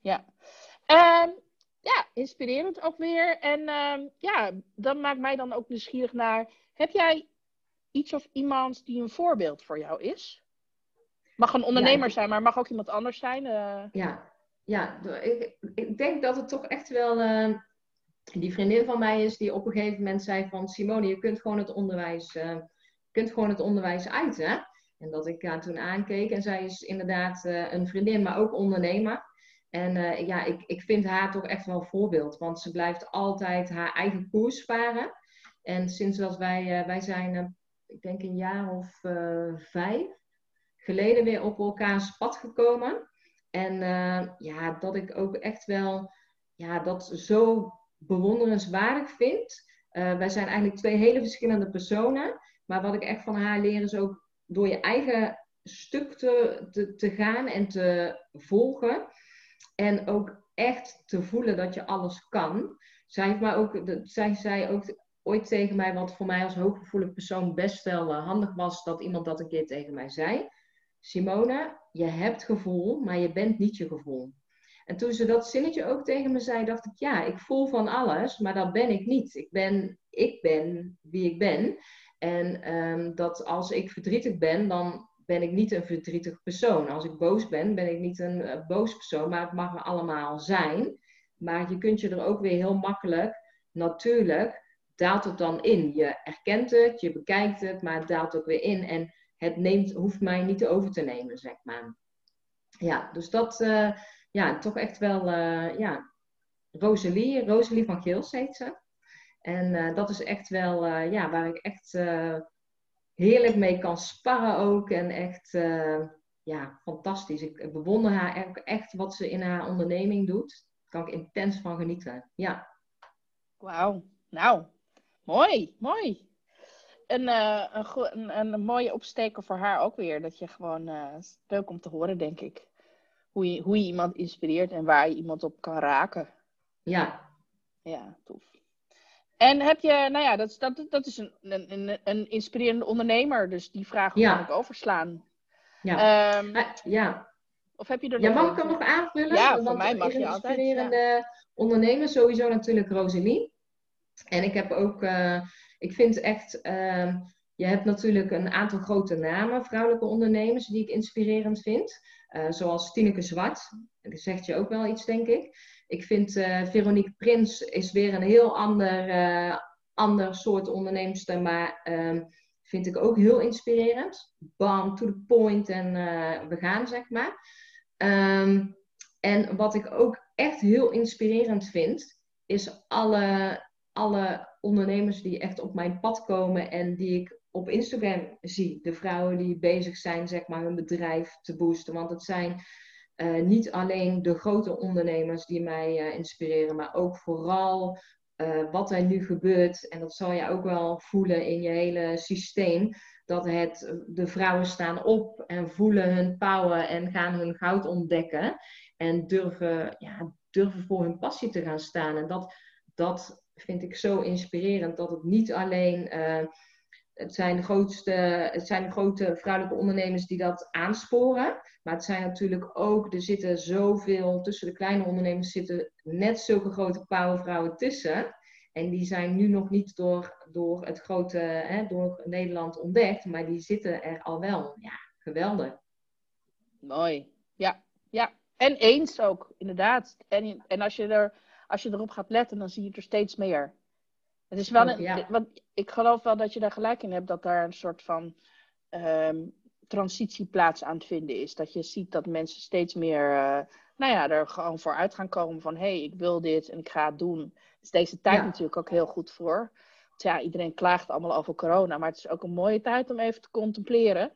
Ja. Um, ja, inspirerend ook weer. En um, ja, dat maakt mij dan ook nieuwsgierig naar. Heb jij iets of iemand die een voorbeeld voor jou is? Mag een ondernemer zijn, maar mag ook iemand anders zijn. Uh... Ja, ja ik, ik, denk dat het toch echt wel uh, die vriendin van mij is die op een gegeven moment zei van Simone, je kunt gewoon het onderwijs, uh, kunt gewoon het onderwijs uit. Hè? En dat ik haar toen aankeek en zij is inderdaad een vriendin, maar ook ondernemer. En ja, ik, ik vind haar toch echt wel een voorbeeld, want ze blijft altijd haar eigen koers varen. En sinds dat wij, wij zijn, ik denk een jaar of vijf, geleden weer op elkaars pad gekomen. En uh, ja, dat ik ook echt wel ja, dat zo bewonderenswaardig vind. Uh, wij zijn eigenlijk twee hele verschillende personen. Maar wat ik echt van haar leer is ook door je eigen stuk te, te, gaan en te volgen. En ook echt te voelen dat je alles kan. Zij, mij ook, zij zei ook ooit tegen mij, wat voor mij als hooggevoelig persoon best wel uh, handig was, dat iemand dat een keer tegen mij zei Simone, je hebt gevoel, maar je bent niet je gevoel. En toen ze dat zinnetje ook tegen me zei, dacht ik, ja, ik voel van alles, maar dat ben ik niet. Ik ben, ik ben wie ik ben. En ehm, dat als ik verdrietig ben, dan ben ik niet een verdrietig persoon. Als ik boos ben, ben ik niet een uh, boos persoon, maar het mag er allemaal zijn. Maar je kunt je er ook weer heel makkelijk, natuurlijk, daalt het dan in. Je erkent het, je bekijkt het, maar het daalt ook weer in. En het neemt, hoeft mij niet over te nemen, zeg maar. Ja, dus dat, uh, ja, toch echt wel, uh, ja, Rosalie, Rosalie van Geels heet ze. En uh, dat is echt wel, ja, waar ik echt heerlijk mee kan sparren ook. En echt, ja, fantastisch. Ik bewonder haar echt wat ze in haar onderneming doet. Daar kan ik intens van genieten, ja. Wauw, nou, mooi, mooi een, uh, een, een, een, mooie opsteker voor haar ook weer. Dat je gewoon, uh, leuk om te horen, denk ik. Hoe je, hoe je iemand inspireert en waar je iemand op kan raken. Ja. Ja, tof. En heb je, nou ja, dat, dat, dat is een, een, een inspirerende ondernemer. Dus die vraag ja. kan ik overslaan. Ja. Um, ja. Of heb je er ja, mag ik hem nog aanvullen? Ja, voor mij mag je altijd. inspirerende ja. ondernemer sowieso natuurlijk Rosalie. En ik heb ook... Uh, ik vind echt, uh, je hebt natuurlijk een aantal grote namen, vrouwelijke ondernemers, die ik inspirerend vind. Uh, zoals Tineke Zwart, dat zegt je ook wel iets, denk ik. Ik vind uh, Veronique Prins is weer een heel ander, uh, ander soort onderneemster, maar ehm, vind ik ook heel inspirerend. Bam, to the point en we gaan, zeg maar. Um, en wat ik ook echt heel inspirerend vind, is alle, alle ondernemers die echt op mijn pad komen en die ik op Instagram zie. De vrouwen die bezig zijn, zeg maar, hun bedrijf te boosten. Want het zijn uh, niet alleen de grote ondernemers die mij uh, inspireren, maar ook vooral uh, wat er nu gebeurt. En dat zal je ook wel voelen in je hele systeem. Dat het, de vrouwen staan op en voelen hun power en gaan hun goud ontdekken. En durven, ja, durven voor hun passie te gaan staan. En dat, dat vind ik zo inspirerend dat het niet alleen. Uh, het zijn, de grootste, het zijn de grote vrouwelijke ondernemers die dat aansporen. Maar het zijn natuurlijk ook, er zitten zoveel, tussen de kleine ondernemers zitten net zulke grote powervrouwen tussen. En die zijn nu nog niet door, door het grote, hè, door Nederland ontdekt, maar die zitten er al wel. Ja, geweldig. Mooi. Ja, ja. En eens ook, inderdaad. En, en als je er als je erop gaat letten, dan zie je er steeds meer. Het is wel een, want ik geloof wel dat je daar gelijk in hebt dat daar een soort van um, transitieplaats aan het vinden is. Dat je ziet dat mensen steeds meer, uh, nou ja, er gewoon voor uit gaan komen van hé, hey, ik wil dit en ik ga het doen. Is deze tijd natuurlijk ook heel goed voor. Want ja, iedereen klaagt allemaal over corona, maar het is ook een mooie tijd om even te contempleren.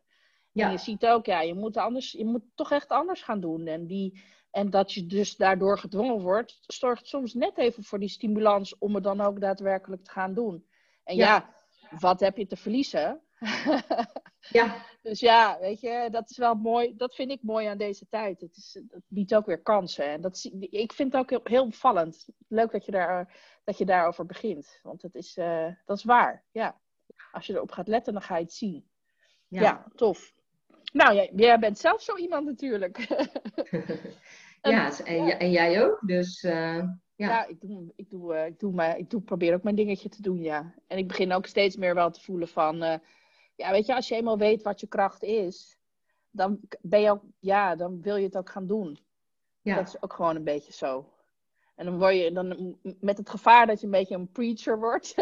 Ja. En je ziet ook, ja, je moet, anders, je moet toch echt anders gaan doen. En die, en dat je dus daardoor gedwongen wordt, zorgt soms net even voor die stimulans om het dan ook daadwerkelijk te gaan doen. En ja, wat heb je te verliezen? ja. Dus ja, weet je, dat is wel mooi. Dat vind ik mooi aan deze tijd. Het, is, het biedt ook weer kansen. En dat, ik vind het ook heel, heel opvallend. Leuk dat je, daar, dat je daarover begint. Want het is, uh, dat is waar. Ja. Als je erop gaat letten, dan ga je het zien. Ja, ja tof. Nou, jij, jij bent zelf zo iemand natuurlijk. ja, en, en, jij ook. Dus uh, ja. ja. ik, doe, ik, doe, uh, ik, doe ik doe, probeer ook mijn dingetje te doen, ja. En ik begin ook steeds meer wel te voelen van... Uh, ja, weet je, als je eenmaal weet wat je kracht is... dan ben je ook... Ja, dan wil je het ook gaan doen. Ja. Dat is ook gewoon een beetje zo. En dan word je dan met het gevaar dat je een beetje een preacher wordt.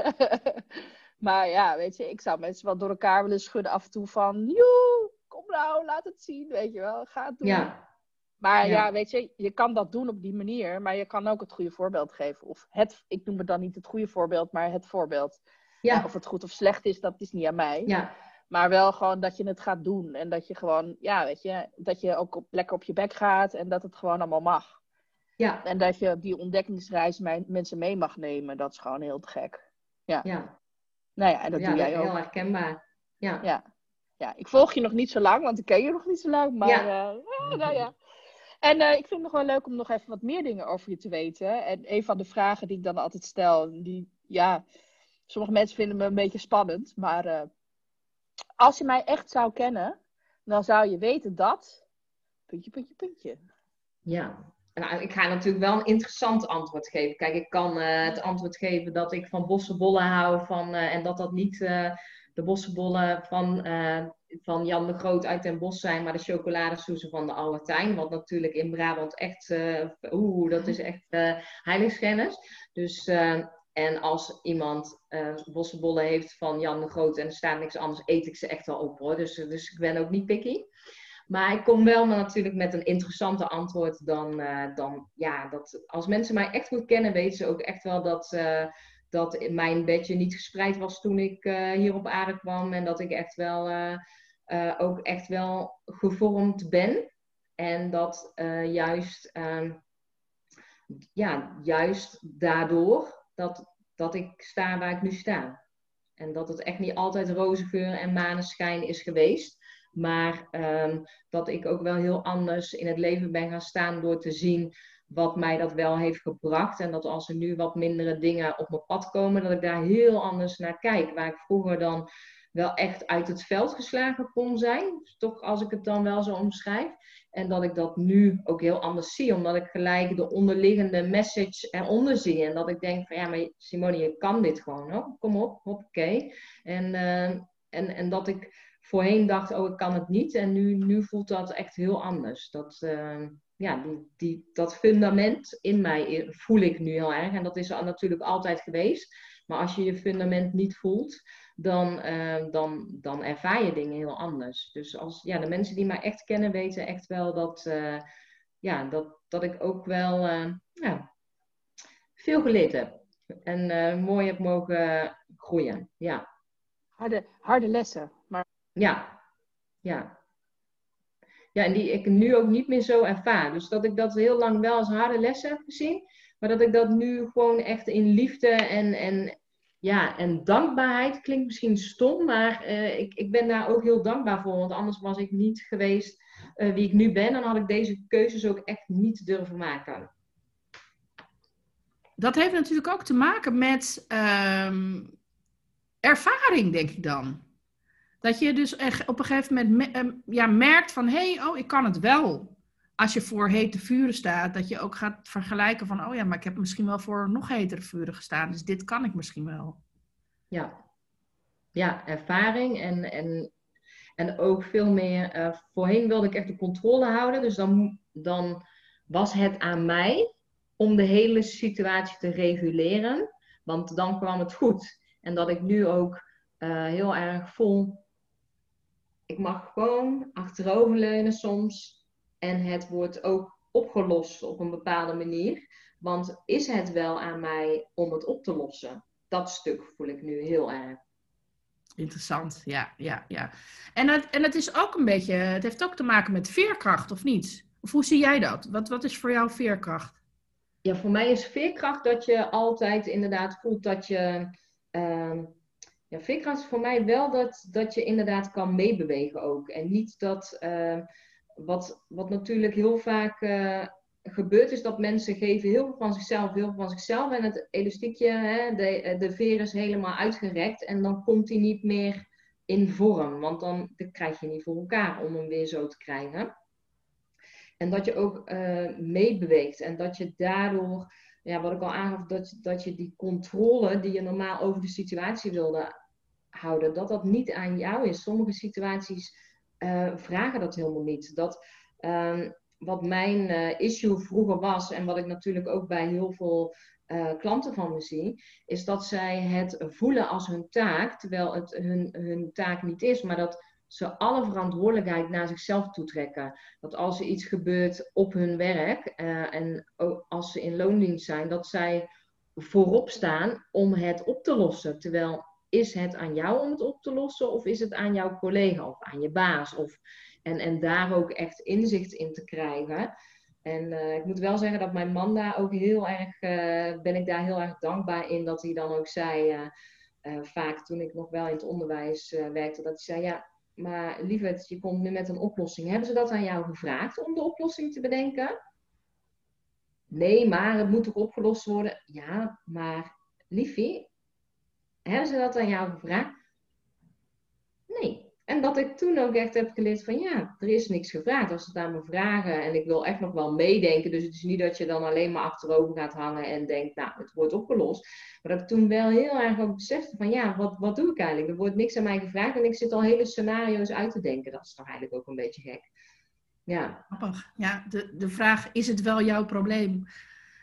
maar ja, weet je, ik zou mensen wel door elkaar willen schudden af en toe van... Joe, kom nou, laat het zien, weet je wel. Ga het doen. Ja. Maar ja. weet je, je kan dat doen op die manier, maar je kan ook het goede voorbeeld geven. Of het, ik noem het dan niet het goede voorbeeld, maar het voorbeeld. Ja. Of het goed of slecht is, dat is niet aan mij. Ja. Maar wel gewoon dat je het gaat doen. En dat je gewoon, ja, weet je, dat je ook op, lekker op je bek gaat en dat het gewoon allemaal mag. Ja. En dat je die ontdekkingsreis mensen mee mag nemen, dat is gewoon heel te gek. Ja. ja. Nou ja, en dat doe jij ook. heel herkenbaar. Ja. ja. Ja, ik volg je nog niet zo lang, want ik ken je nog niet zo lang. Maar ja. Uh, nou ja. En uh, ik vind het nog wel leuk om nog even wat meer dingen over je te weten. En een van de vragen die ik dan altijd stel, die, ja, sommige mensen vinden me een beetje spannend. Maar uh, als je mij echt zou kennen, dan zou je weten dat. Puntje, puntje, puntje. Ja, nou, ik ga natuurlijk wel een interessant antwoord geven. Kijk, ik kan uh, het antwoord geven dat ik van bossenbollen hou van, uh, en dat dat niet uh, de bossenbollen van, van Jan de Groot uit Den Bosch zijn, maar de chocoladesoezen van de Albertijn. Wat natuurlijk in Brabant echt, oeh, dat is echt heiligschennis. Dus, en als iemand bossenbollen heeft van Jan de Groot en er staat niks anders, eet ik ze echt wel op hoor. Dus, dus ik ben ook niet picky. Maar ik kom wel natuurlijk met een interessante antwoord dan, uh, dan ja, dat als mensen mij echt goed kennen, weten ze ook echt wel dat, uh, dat mijn bedje niet gespreid was toen ik uh, hier op aarde kwam. En dat ik echt wel, ook echt wel gevormd ben. En dat juist, ehm, ja, juist daardoor dat, dat ik sta waar ik nu sta. En dat het echt niet altijd roze geur en maneschijn is geweest. Maar um, dat ik ook wel heel anders in het leven ben gaan staan door te zien wat mij dat wel heeft gebracht. En dat als er nu wat mindere dingen op mijn pad komen, dat ik daar heel anders naar kijk. Waar ik vroeger dan wel echt uit het veld geslagen kon zijn. Toch als ik het dan wel zo omschrijf. En dat ik dat nu ook heel anders zie. Omdat ik gelijk de onderliggende message eronder zie. En dat ik denk van ja, maar Simone, je kan dit gewoon. Hoor. Kom op, hoppakee. En, uh, en, en dat ik voorheen dacht, oh, ik kan het niet. En nu, nu voelt dat echt heel anders. Dat, uh, ja, die, die, dat fundament in mij voel ik nu heel erg. En dat is natuurlijk altijd geweest. Maar als je je fundament niet voelt, dan, uh, dan, dan ervaar je dingen heel anders. Dus als, ja, de mensen die mij echt kennen, weten echt wel dat, uh, ja, dat, dat ik ook wel ja, veel geleerd heb. En mooi heb mogen groeien. Ja. Harde, harde lessen. Maar ja, ja. Ja, en die ik nu ook niet meer zo ervaar. Dus dat ik dat heel lang wel als harde lessen heb gezien. Maar dat ik dat nu gewoon echt in liefde en, en, ja, en dankbaarheid klinkt misschien stom. Maar uh, ik, ik ben daar ook heel dankbaar voor. Want anders was ik niet geweest uh, wie ik nu ben. Dan had ik deze keuzes ook echt niet durven maken. Dat heeft natuurlijk ook te maken met uh, ervaring, denk ik dan. Dat je dus op een gegeven moment ehm, ja, merkt van, hé, hey, oh, ik kan het wel. Als je voor hete vuren staat, dat je ook gaat vergelijken van, oh ja, maar ik heb misschien wel voor nog hetere vuren gestaan, dus dit kan ik misschien wel. Ja, ja ervaring en, en, en ook veel meer, uh, voorheen wilde ik echt de controle houden, dus dan, dan was het aan mij om de hele situatie te reguleren, want dan kwam het goed. En dat ik nu ook uh, heel erg voel ik mag gewoon achteroverleunen soms en het wordt ook opgelost op een bepaalde manier. Want is het wel aan mij om het op te lossen? Dat stuk voel ik nu heel erg. Interessant, ja, ja, ja. En het, en het is ook een beetje, het heeft ook te maken met veerkracht, of niet? Of hoe zie jij dat? Wat, wat is voor jou veerkracht? Ja, voor mij is veerkracht dat je altijd inderdaad voelt dat je ehm, ja, is voor mij wel dat, dat je inderdaad kan meebewegen ook. En niet dat, uh, wat, wat natuurlijk heel vaak uh, gebeurt, is dat mensen geven heel veel van zichzelf, heel veel van zichzelf. En het elastiekje, hè, de, de veer is helemaal uitgerekt. En dan komt hij niet meer in vorm. Want dan, dan krijg je niet voor elkaar om hem weer zo te krijgen. En dat je ook uh, meebeweegt. En dat je daardoor ja, wat ik al aangaf, dat, dat je die controle die je normaal over de situatie wilde houden, dat dat niet aan jou is. Sommige situaties uh, vragen dat helemaal niet. Dat, um, wat mijn uh, issue vroeger was, en wat ik natuurlijk ook bij heel veel uh, klanten van me zie, is dat zij het voelen als hun taak, terwijl het hun, hun taak niet is, maar dat ze alle verantwoordelijkheid naar zichzelf toetrekken. Dat als er iets gebeurt op hun werk uh, en als ze in loondienst zijn, dat zij voorop staan om het op te lossen. Terwijl is het aan jou om het op te lossen of is het aan jouw collega of aan je baas? Of, en, en daar ook echt inzicht in te krijgen. En uh, ik moet wel zeggen dat mijn man daar ook heel erg, uh, ben ik daar heel erg dankbaar in dat hij dan ook zei, uh, vaak toen ik nog wel in het onderwijs werkte, dat hij zei, ja, maar lieverd, je komt nu met een oplossing. Hebben ze dat aan jou gevraagd om de oplossing te bedenken? Nee, maar het moet toch opgelost worden? Ja, maar liefie, hebben ze dat aan jou gevraagd? Nee. En dat ik toen ook echt heb geleerd van ja, er is niks gevraagd. Als ze het aan me vragen en ik wil echt nog wel meedenken. Dus het is niet dat je dan alleen maar achterover gaat hangen en denkt, nou, het wordt opgelost. Maar dat ik toen wel heel erg ook besefte van ja, wat, wat doe ik eigenlijk? Er wordt niks aan mij gevraagd en ik zit al hele scenario's uit te denken. Dat is toch eigenlijk ook een beetje gek. Ja. Grappig. Ja, de, de vraag, is het wel jouw probleem?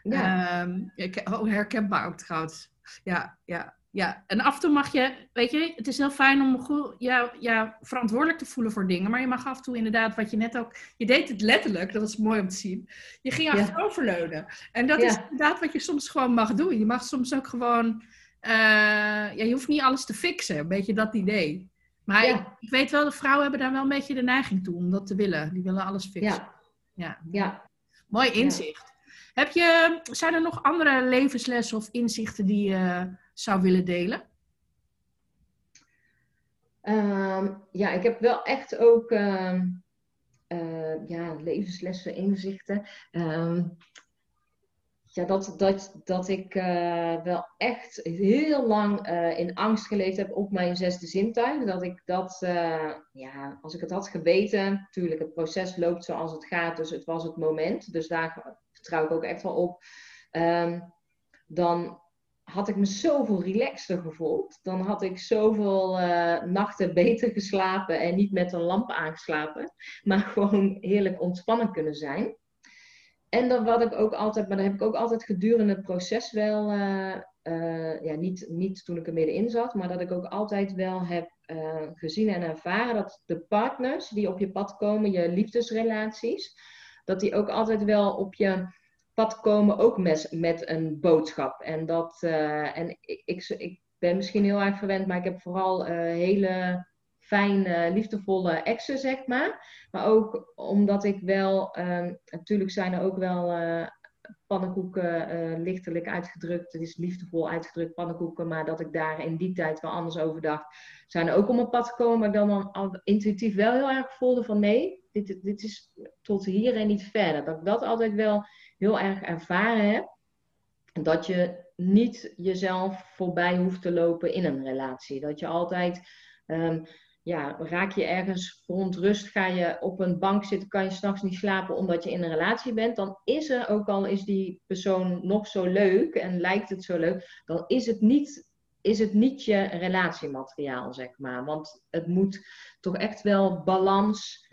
Ja. Um, ik, oh, herkenbaar ook trouwens. Ja, ja. Ja, en af en toe mag je, weet je, het is heel fijn om goed, ja, ja, verantwoordelijk te voelen voor dingen. Maar je mag af en toe inderdaad, wat je net ook, je deed het letterlijk, dat was mooi om te zien. Je ging achteroverleunen. En dat is inderdaad wat je soms gewoon mag doen. Je mag soms ook gewoon, uh, ja, je hoeft niet alles te fixen, een beetje dat idee. Maar ik, ik, weet wel, de vrouwen hebben daar wel een beetje de neiging toe om dat te willen. Die willen alles fixen. Ja. Ja. ja. Mooi inzicht. Heb je, zijn er nog andere levenslessen of inzichten die je zou willen delen? Ehm, ja, ik heb wel echt ook ehm, eh, ja, levenslessen, inzichten. Ehm, ja, dat, dat, dat ik uh, wel echt heel lang uh, in angst geleefd heb op mijn zesde zintuig. Dat ik dat, ja, als ik het had geweten, natuurlijk, het proces loopt zoals het gaat, dus het was het moment. Dus daar vertrouw ik ook echt wel op. dan had ik me zoveel relaxter gevoeld. Dan had ik zoveel uh, nachten beter geslapen en niet met een lamp aangeslapen. Maar gewoon heerlijk ontspannen kunnen zijn. En dan wat ik ook altijd, maar dan heb ik ook altijd gedurende het proces wel, uh, uh, ja, niet, niet toen ik er middenin zat, maar dat ik ook altijd wel heb gezien en ervaren dat de partners die op je pad komen, je liefdesrelaties, dat die ook altijd wel op je pad komen ook met, een boodschap. En, dat, uh, en ik, ik, ben misschien heel erg verwend, maar ik heb vooral uh, hele fijne, liefdevolle exen, zeg maar. Maar ook omdat ik wel, uh, natuurlijk zijn er ook wel uh, pannenkoeken lichtelijk uitgedrukt. Het is liefdevol uitgedrukt, pannenkoeken. Maar dat ik daar in die tijd wel anders over dacht. Zijn er ook op mijn pad gekomen, maar ik dan, dan al intuïtief wel heel erg voelde van nee, dit, dit is tot hier en niet verder. Dat ik dat altijd wel heel erg ervaren heb. Dat je niet jezelf voorbij hoeft te lopen in een relatie. Dat je altijd, um, ja, raak je ergens verontrust, ga je op een bank zitten, kan je s'nachts niet slapen omdat je in een relatie bent. Dan is er, ook al is die persoon nog zo leuk en lijkt het zo leuk, dan is het niet is het niet je relatiemateriaal, zeg maar. Want het moet toch echt wel balans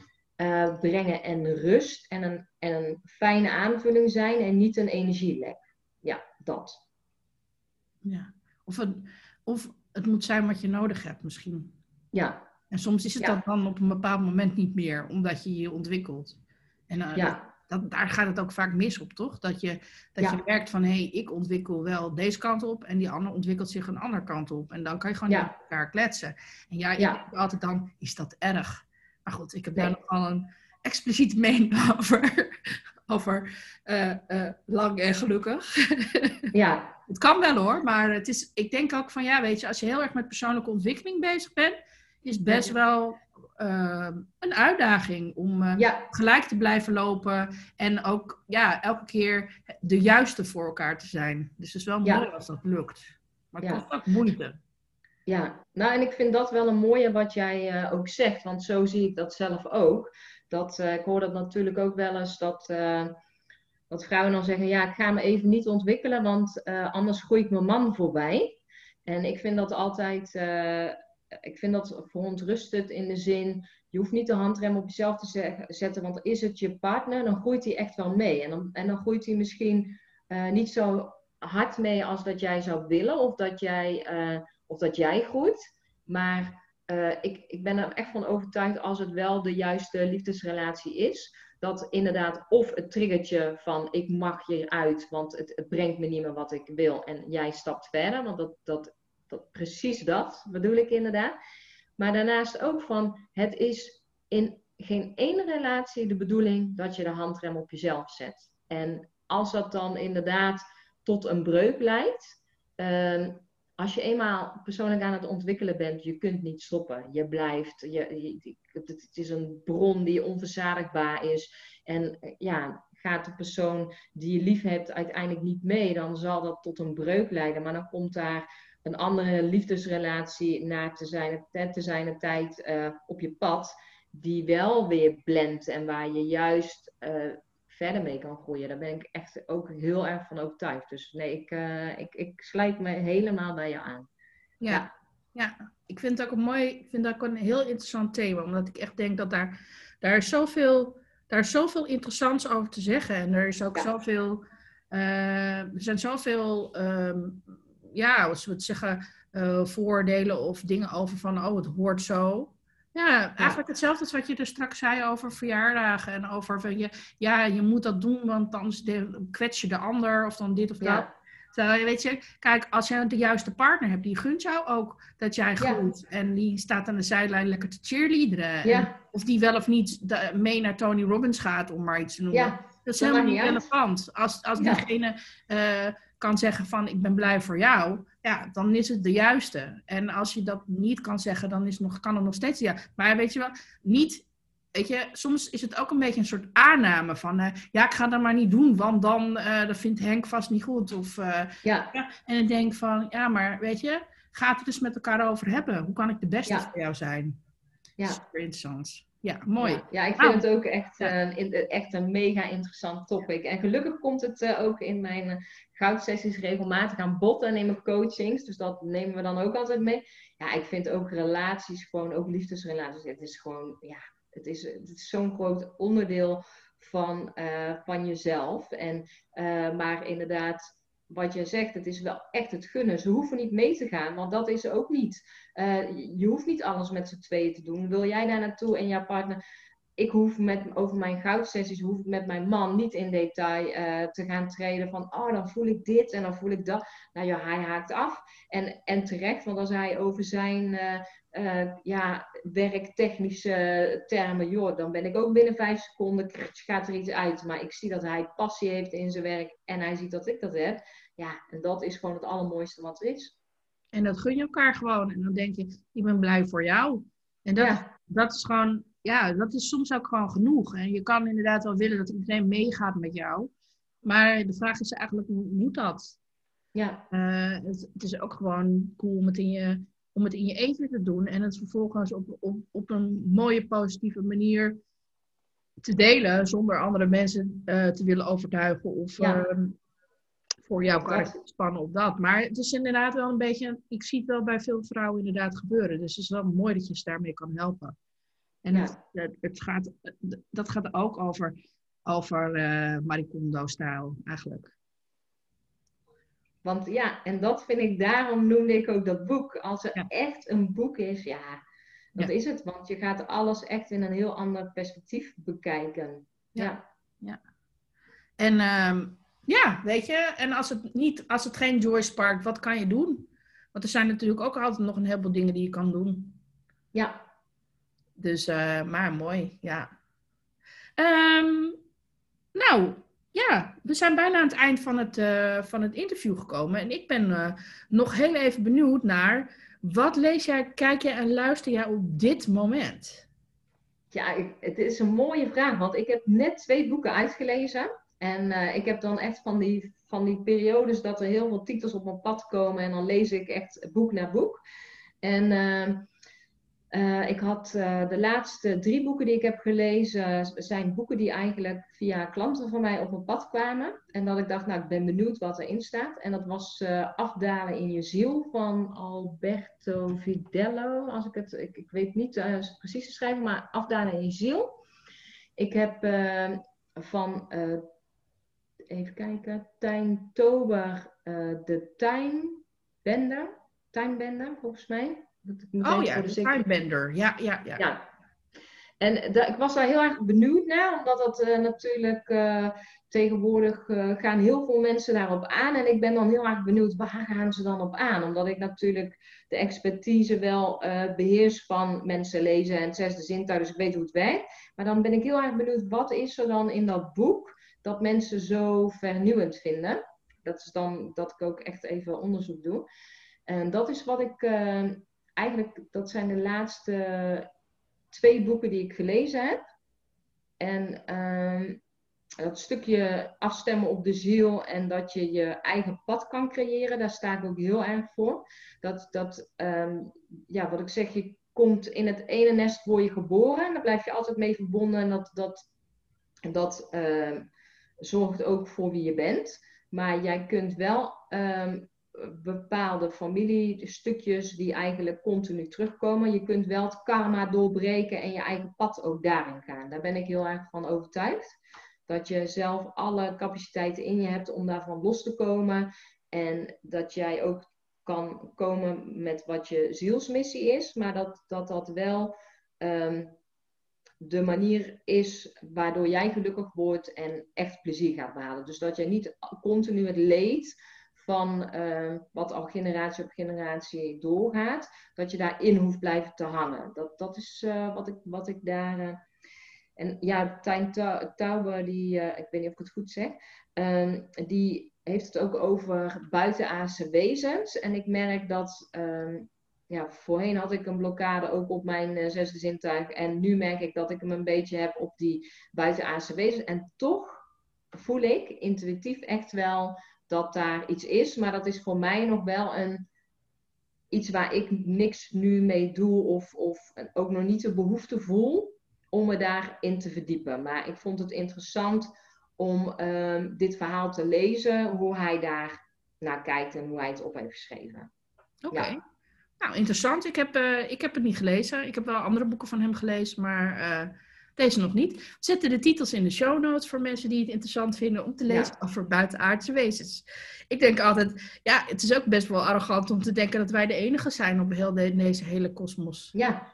uh, brengen en rust en een, en een fijne aanvulling zijn en niet een energielek. Ja, dat. Ja, of het, of het moet zijn wat je nodig hebt misschien. Ja. En soms is het ja. dan op een bepaald moment niet meer, omdat je je ontwikkelt. En uh, ja. dat, daar gaat het ook vaak mis op, toch? Dat je, dat je merkt van, hé, hey, ik ontwikkel wel deze kant op en die ander ontwikkelt zich een andere kant op. En dan kan je gewoon met elkaar kletsen. En ja, ja. altijd dan, is dat erg? Maar goed, ik heb daar nogal een expliciete mening over. over uh, uh, lang en gelukkig. ja. Het kan wel hoor, maar het is, ik denk ook van ja, weet je, als je heel erg met persoonlijke ontwikkeling bezig bent, is het best wel uh, een uitdaging om ja. gelijk te blijven lopen en ook ja, elke keer de juiste voor elkaar te zijn. Dus het is wel mooi als dat lukt. Maar het kost ook moeite. Ja, nou en ik vind dat wel een mooie wat jij uh, ook zegt, want zo zie ik dat zelf ook. Dat, uh, ik hoor dat natuurlijk ook wel eens dat, uh, dat vrouwen dan zeggen, ja ik ga me even niet ontwikkelen, want anders groei ik mijn man voorbij. En ik vind dat altijd, ik vind dat verontrustend in de zin, je hoeft niet de handrem op jezelf te zetten, want is het je partner, dan groeit hij echt wel mee. En dan, en dan groeit hij misschien niet zo hard mee als dat jij zou willen, of dat jij of dat jij groeit. Maar uh, ik, ik ben er echt van overtuigd als het wel de juiste liefdesrelatie is. Dat inderdaad of het triggertje van ik mag hieruit, want het, het brengt me niet meer wat ik wil. En jij stapt verder, want dat, dat, dat, precies dat bedoel ik inderdaad. Maar daarnaast ook van het is in geen ene relatie de bedoeling dat je de handrem op jezelf zet. En als dat dan inderdaad tot een breuk leidt, uh, als je eenmaal persoonlijk aan het ontwikkelen bent, je kunt niet stoppen. Je blijft, je, het is een bron die onverzadigbaar is. En ja, gaat de persoon die je lief hebt uiteindelijk niet mee, dan zal dat tot een breuk leiden. Maar dan komt daar een andere liefdesrelatie na te zijn, te zijn tijd uh, op je pad, die wel weer blendt en waar je juist uh, verder mee kan groeien. Daar ben ik echt ook heel erg van overtuigd. Dus nee, ik, uh, ik, ik sluit me helemaal bij jou aan. Ja, ja. ik vind het ook een mooi, ik vind dat ook een heel interessant thema, omdat ik echt denk dat daar, daar is zoveel, daar is zoveel interessants over te zeggen en er is ook ja. zoveel, uh, er zijn zoveel, um, ja, als we het zeggen, uh, voordelen of dingen over van, oh, het hoort zo. Ja, eigenlijk hetzelfde als wat je er straks zei over verjaardagen en over van je, ja, je moet dat doen, want anders kwets je de ander of dan dit of dat. Terwijl, weet je, kijk, als je de juiste partner hebt, die gunt jou ook dat jij groeit. En die staat aan de zijlijn lekker te cheerleaderen. Ja. of die wel of niet mee naar Tony Robbins gaat, om maar iets te noemen. Ja. Dat is helemaal niet relevant. Als, als diegene uh, kan zeggen van ik ben blij voor jou, ja, dan is het de juiste. En als je dat niet kan zeggen, dan is nog, kan het nog steeds ja. Maar weet je wel, niet, weet je, soms is het ook een beetje een soort aanname van, uh, ja, ik ga dat maar niet doen, want dan uh, dat vindt Henk vast niet goed. Of, uh, ja. ja. En ik denk van, ja, maar weet je, gaat het dus met elkaar over hebben. Hoe kan ik de beste ja. voor jou zijn? Ja. Super interessant. Ja, mooi. Ja, ja ik vind het ook echt, een, echt een mega interessant topic. En gelukkig komt het uh, ook in mijn uh, goudsessies regelmatig aan bod en in mijn coachings. Dus dat nemen we dan ook altijd mee. Ja, ik vind ook relaties, gewoon ook liefdesrelaties. Het is gewoon, ja, het is, het is zo'n groot onderdeel van, van jezelf. En, maar inderdaad, wat je zegt, het is wel echt het gunnen. Ze hoeven niet mee te gaan, want dat is ook niet. Uh, je hoeft niet alles met z'n tweeën te doen. Wil jij daar naartoe en jouw partner. Ik hoef met, over mijn goudsessies, hoef ik met mijn man niet in detail uh, te gaan treden van, oh, dan voel ik dit en dan voel ik dat. Nou ja, hij haakt af. En, en terecht, want als hij over zijn uh, ja, werktechnische termen, joh, dan ben ik ook binnen vijf seconden, gaat er iets uit. Maar ik zie dat hij passie heeft in zijn werk en hij ziet dat ik dat heb. Ja, en dat is gewoon het allermooiste wat er is. En dat gun je elkaar gewoon. En dan denk je, ik ben blij voor jou. En dat, ja. dat is gewoon, ja, dat is soms ook gewoon genoeg. En je kan inderdaad wel willen dat iedereen meegaat met jou. Maar de vraag is eigenlijk, hoe moet dat? Ja. Uh, het, het, is ook gewoon cool om het in je, om het in je eentje te doen. En het vervolgens op, op, op een mooie, positieve manier te delen. Zonder andere mensen uh, te willen overtuigen. Of ja. uh, voor jouw kaart spannen op dat. Maar het is inderdaad wel een beetje, ik zie het wel bij veel vrouwen inderdaad gebeuren. Dus het is wel mooi dat je ze daarmee kan helpen. En ja. het, het, gaat, dat gaat ook over, over uh, Maricondo-stijl eigenlijk. Want ja, en dat vind ik, daarom noemde ik ook dat boek. Als er ja. echt een boek is, ja, dat ja. is het. Want je gaat alles echt in een heel ander perspectief bekijken. Ja. Ja. En um, ja, weet je, en als het, niet, als het geen joy sparkt, wat kan je doen? Want er zijn natuurlijk ook altijd nog een heleboel dingen die je kan doen. Ja. Dus, uh, maar mooi, ja. Um, nou, ja, we zijn bijna aan het eind van het, uh, van het interview gekomen. En ik ben uh, nog heel even benieuwd naar, wat lees jij, kijk jij en luister jij op dit moment? Ja, het is een mooie vraag, want ik heb net twee boeken uitgelezen. En ik heb dan echt van die, van die periodes dat er heel veel titels op mijn pad komen. En dan lees ik echt boek na boek. En uh, ik had de laatste drie boeken die ik heb gelezen, zijn boeken die eigenlijk via klanten van mij op mijn pad kwamen. En dat ik dacht, nou, ik ben benieuwd wat erin staat. En dat was Afdalen in je ziel van Alberto Vidello. Als ik het, ik, ik weet niet precies te schrijven, maar Afdalen in je ziel. Ik heb van even kijken, Tijn Tober, de Tijnbender. Tijnbender, volgens mij. Oh ja, de Tijnbender. Ja, ja, ja. ja. En ik was daar heel erg benieuwd naar, omdat dat uh, natuurlijk uh, tegenwoordig gaan heel veel mensen daarop aan. En ik ben dan heel erg benieuwd, waar gaan ze dan op aan? Omdat ik natuurlijk de expertise wel beheers van mensen lezen en het zesde zintuig, dus ik weet hoe het werkt. Maar dan ben ik heel erg benieuwd, wat is er dan in dat boek dat mensen zo vernieuwend vinden. Dat is dan dat ik ook echt even onderzoek doe. En dat is wat ik eigenlijk, dat zijn de laatste twee boeken die ik gelezen heb. En uh, dat stukje afstemmen op de ziel en dat je je eigen pad kan creëren, daar sta ik ook heel erg voor. Dat, dat ehm, ja, wat ik zeg, je komt in het ene nest voor je geboren en daar blijf je altijd mee verbonden en dat, dat, dat ehm, zorgt ook voor wie je bent. Maar jij kunt wel ehm, bepaalde familiestukjes die eigenlijk continu terugkomen. Je kunt wel het karma doorbreken en je eigen pad ook daarin gaan. Daar ben ik heel erg van overtuigd. Dat je zelf alle capaciteiten in je hebt om daarvan los te komen. En dat jij ook kan komen met wat je zielsmissie is. Maar dat dat, dat wel ehm, de manier is waardoor jij gelukkig wordt en echt plezier gaat behalen. Dus dat jij niet continu het leed van ehm, wat al generatie op generatie doorgaat, dat je daarin hoeft blijven te hangen. Dat, dat is uh, wat, ik, wat ik daar. Uh, en ja, Tijn Tauber, die, uh, ik weet niet of ik het goed zeg, um, die heeft het ook over buitenaardse wezens. En ik merk dat, um, ja, voorheen had ik een blokkade ook op mijn zesde zintuig. En nu merk ik dat ik hem een beetje heb op die buitenaardse wezens. En toch voel ik intuïtief echt wel dat daar iets is. Maar dat is voor mij nog wel een, iets waar ik niks nu mee doe of, of ook nog niet de behoefte voel om me daarin te verdiepen. Maar ik vond het interessant om ehm, dit verhaal te lezen, hoe hij daar naar kijkt en hoe hij het op heeft geschreven. Oké. Nou, interessant. Ik heb, uh, ik heb het niet gelezen. Ik heb wel andere boeken van hem gelezen, maar uh, deze nog niet. We zetten de titels in de show notes voor mensen die het interessant vinden om te lezen over buitenaardse wezens. Ik denk altijd, ja, het is ook best wel arrogant om te denken dat wij de enige zijn op heel deze hele kosmos. Ja,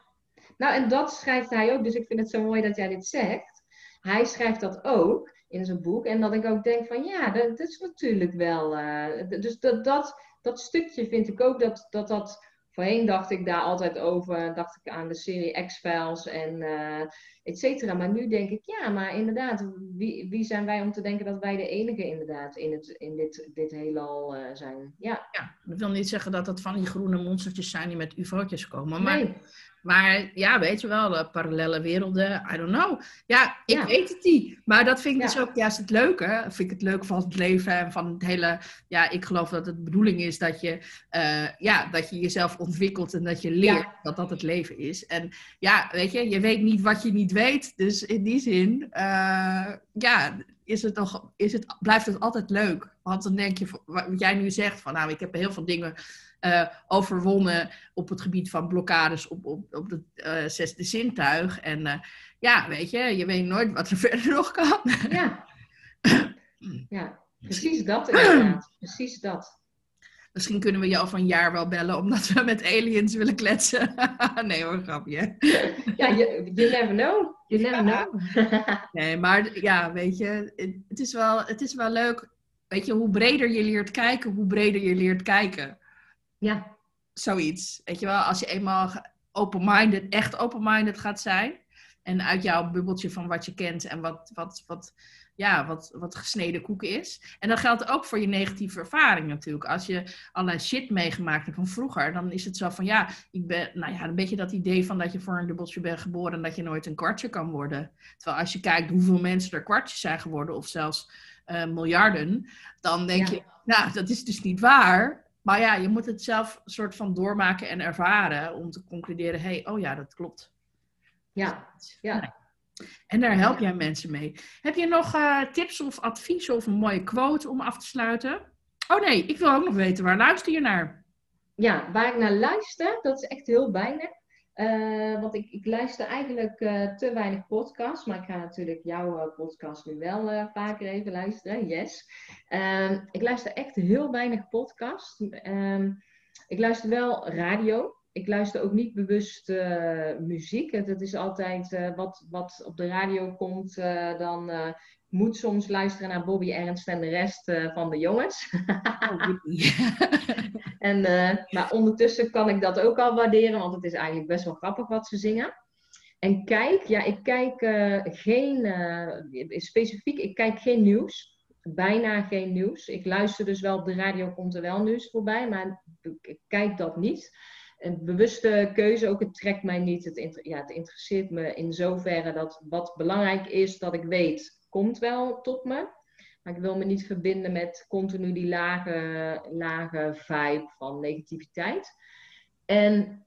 nou en dat schrijft hij ook, dus ik vind het zo mooi dat jij dit zegt. Hij schrijft dat ook in zijn boek en dat ik ook denk van ja, dat, is natuurlijk wel. Uh, dus dat, dat, dat stukje vind ik ook dat dat. dat Voorheen dacht ik daar altijd over, dacht ik aan de serie X-Files en uh, et cetera. Maar nu denk ik, ja, maar inderdaad, wie, wie zijn wij om te denken dat wij de enige inderdaad in, het, in dit, dit heelal uh, zijn? Ja. ja, dat wil niet zeggen dat dat van die groene monstertjes zijn die met ufo'tjes komen. Maar nee. Maar ja, weet je wel, de parallele werelden, I don't know. Ja, ik weet het niet. Maar dat vind ik dus ook juist het leuke. Vind ik het leuk van het leven en van het hele... Ja, ik geloof dat het de bedoeling is dat je, uh, ja, dat je jezelf ontwikkelt en dat je leert dat dat het leven is. En ja, weet je, je weet niet wat je niet weet. Dus in die zin, uh, ja, is het toch, is het, blijft het altijd leuk. Want dan denk je, wat jij nu zegt, van nou, ik heb heel veel dingen uh, overwonnen op het gebied van blokkades op, op, op het uh, zesde zintuig. En uh, ja, weet je, je weet nooit wat er verder nog kan. Ja, ja precies dat inderdaad. Precies dat. Misschien kunnen we jou van een jaar wel bellen omdat we met aliens willen kletsen. nee hoor, grapje. ja, you, you never know. You never know. nee, maar ja, weet je, het is, wel, het is wel leuk. Weet je, hoe breder je leert kijken, hoe breder je leert kijken. Ja. Zoiets. Weet je wel, als je eenmaal open-minded, echt open-minded gaat zijn. En uit jouw bubbeltje van wat je kent en wat, wat, wat, ja, wat, wat gesneden koek is. En dat geldt ook voor je negatieve ervaring natuurlijk. Als je allerlei shit meegemaakt hebt van vroeger, dan is het zo van ja, ik ben, nou ja, een beetje dat idee van dat je voor een dubbeltje bent geboren en dat je nooit een kwartje kan worden. Terwijl als je kijkt hoeveel mensen er kwartjes zijn geworden, of zelfs uh, miljarden, dan denk je, nou, dat is dus niet waar. Maar ja, je moet het zelf een soort van doormaken en ervaren om te concluderen, hé, hey, oh ja, dat klopt. Ja, ja. En daar help jij mensen mee. Heb je nog uh, tips of adviezen of een mooie quote om af te sluiten? Oh nee, ik wil ook nog weten, waar luister je naar? Ja, waar ik naar luister, dat is echt heel weinig. Uh, want ik, ik luister eigenlijk uh, te weinig podcasts, maar ik ga natuurlijk jouw podcast nu wel vaker even luisteren. Yes. Ehm, ik luister echt heel weinig podcasts. Um, ik luister wel radio. Ik luister ook niet bewust muziek. Dat is altijd wat, wat op de radio komt. dan moet soms luisteren naar Bobby Ernst en de rest van de jongens. Oh, En, uh, maar ondertussen kan ik dat ook al waarderen, want het is eigenlijk best wel grappig wat ze zingen. En kijk, ja, ik kijk uh, geen, uh, specifiek, ik kijk geen nieuws. Bijna geen nieuws. Ik luister dus wel op de radio, komt er wel nieuws voorbij, maar ik kijk dat niet. Een bewuste keuze ook, het trekt mij niet. Het, ja, het interesseert me in zoverre dat wat belangrijk is, dat ik weet komt wel tot me. Maar ik wil me niet verbinden met continu die lage, lage vibe van negativiteit. En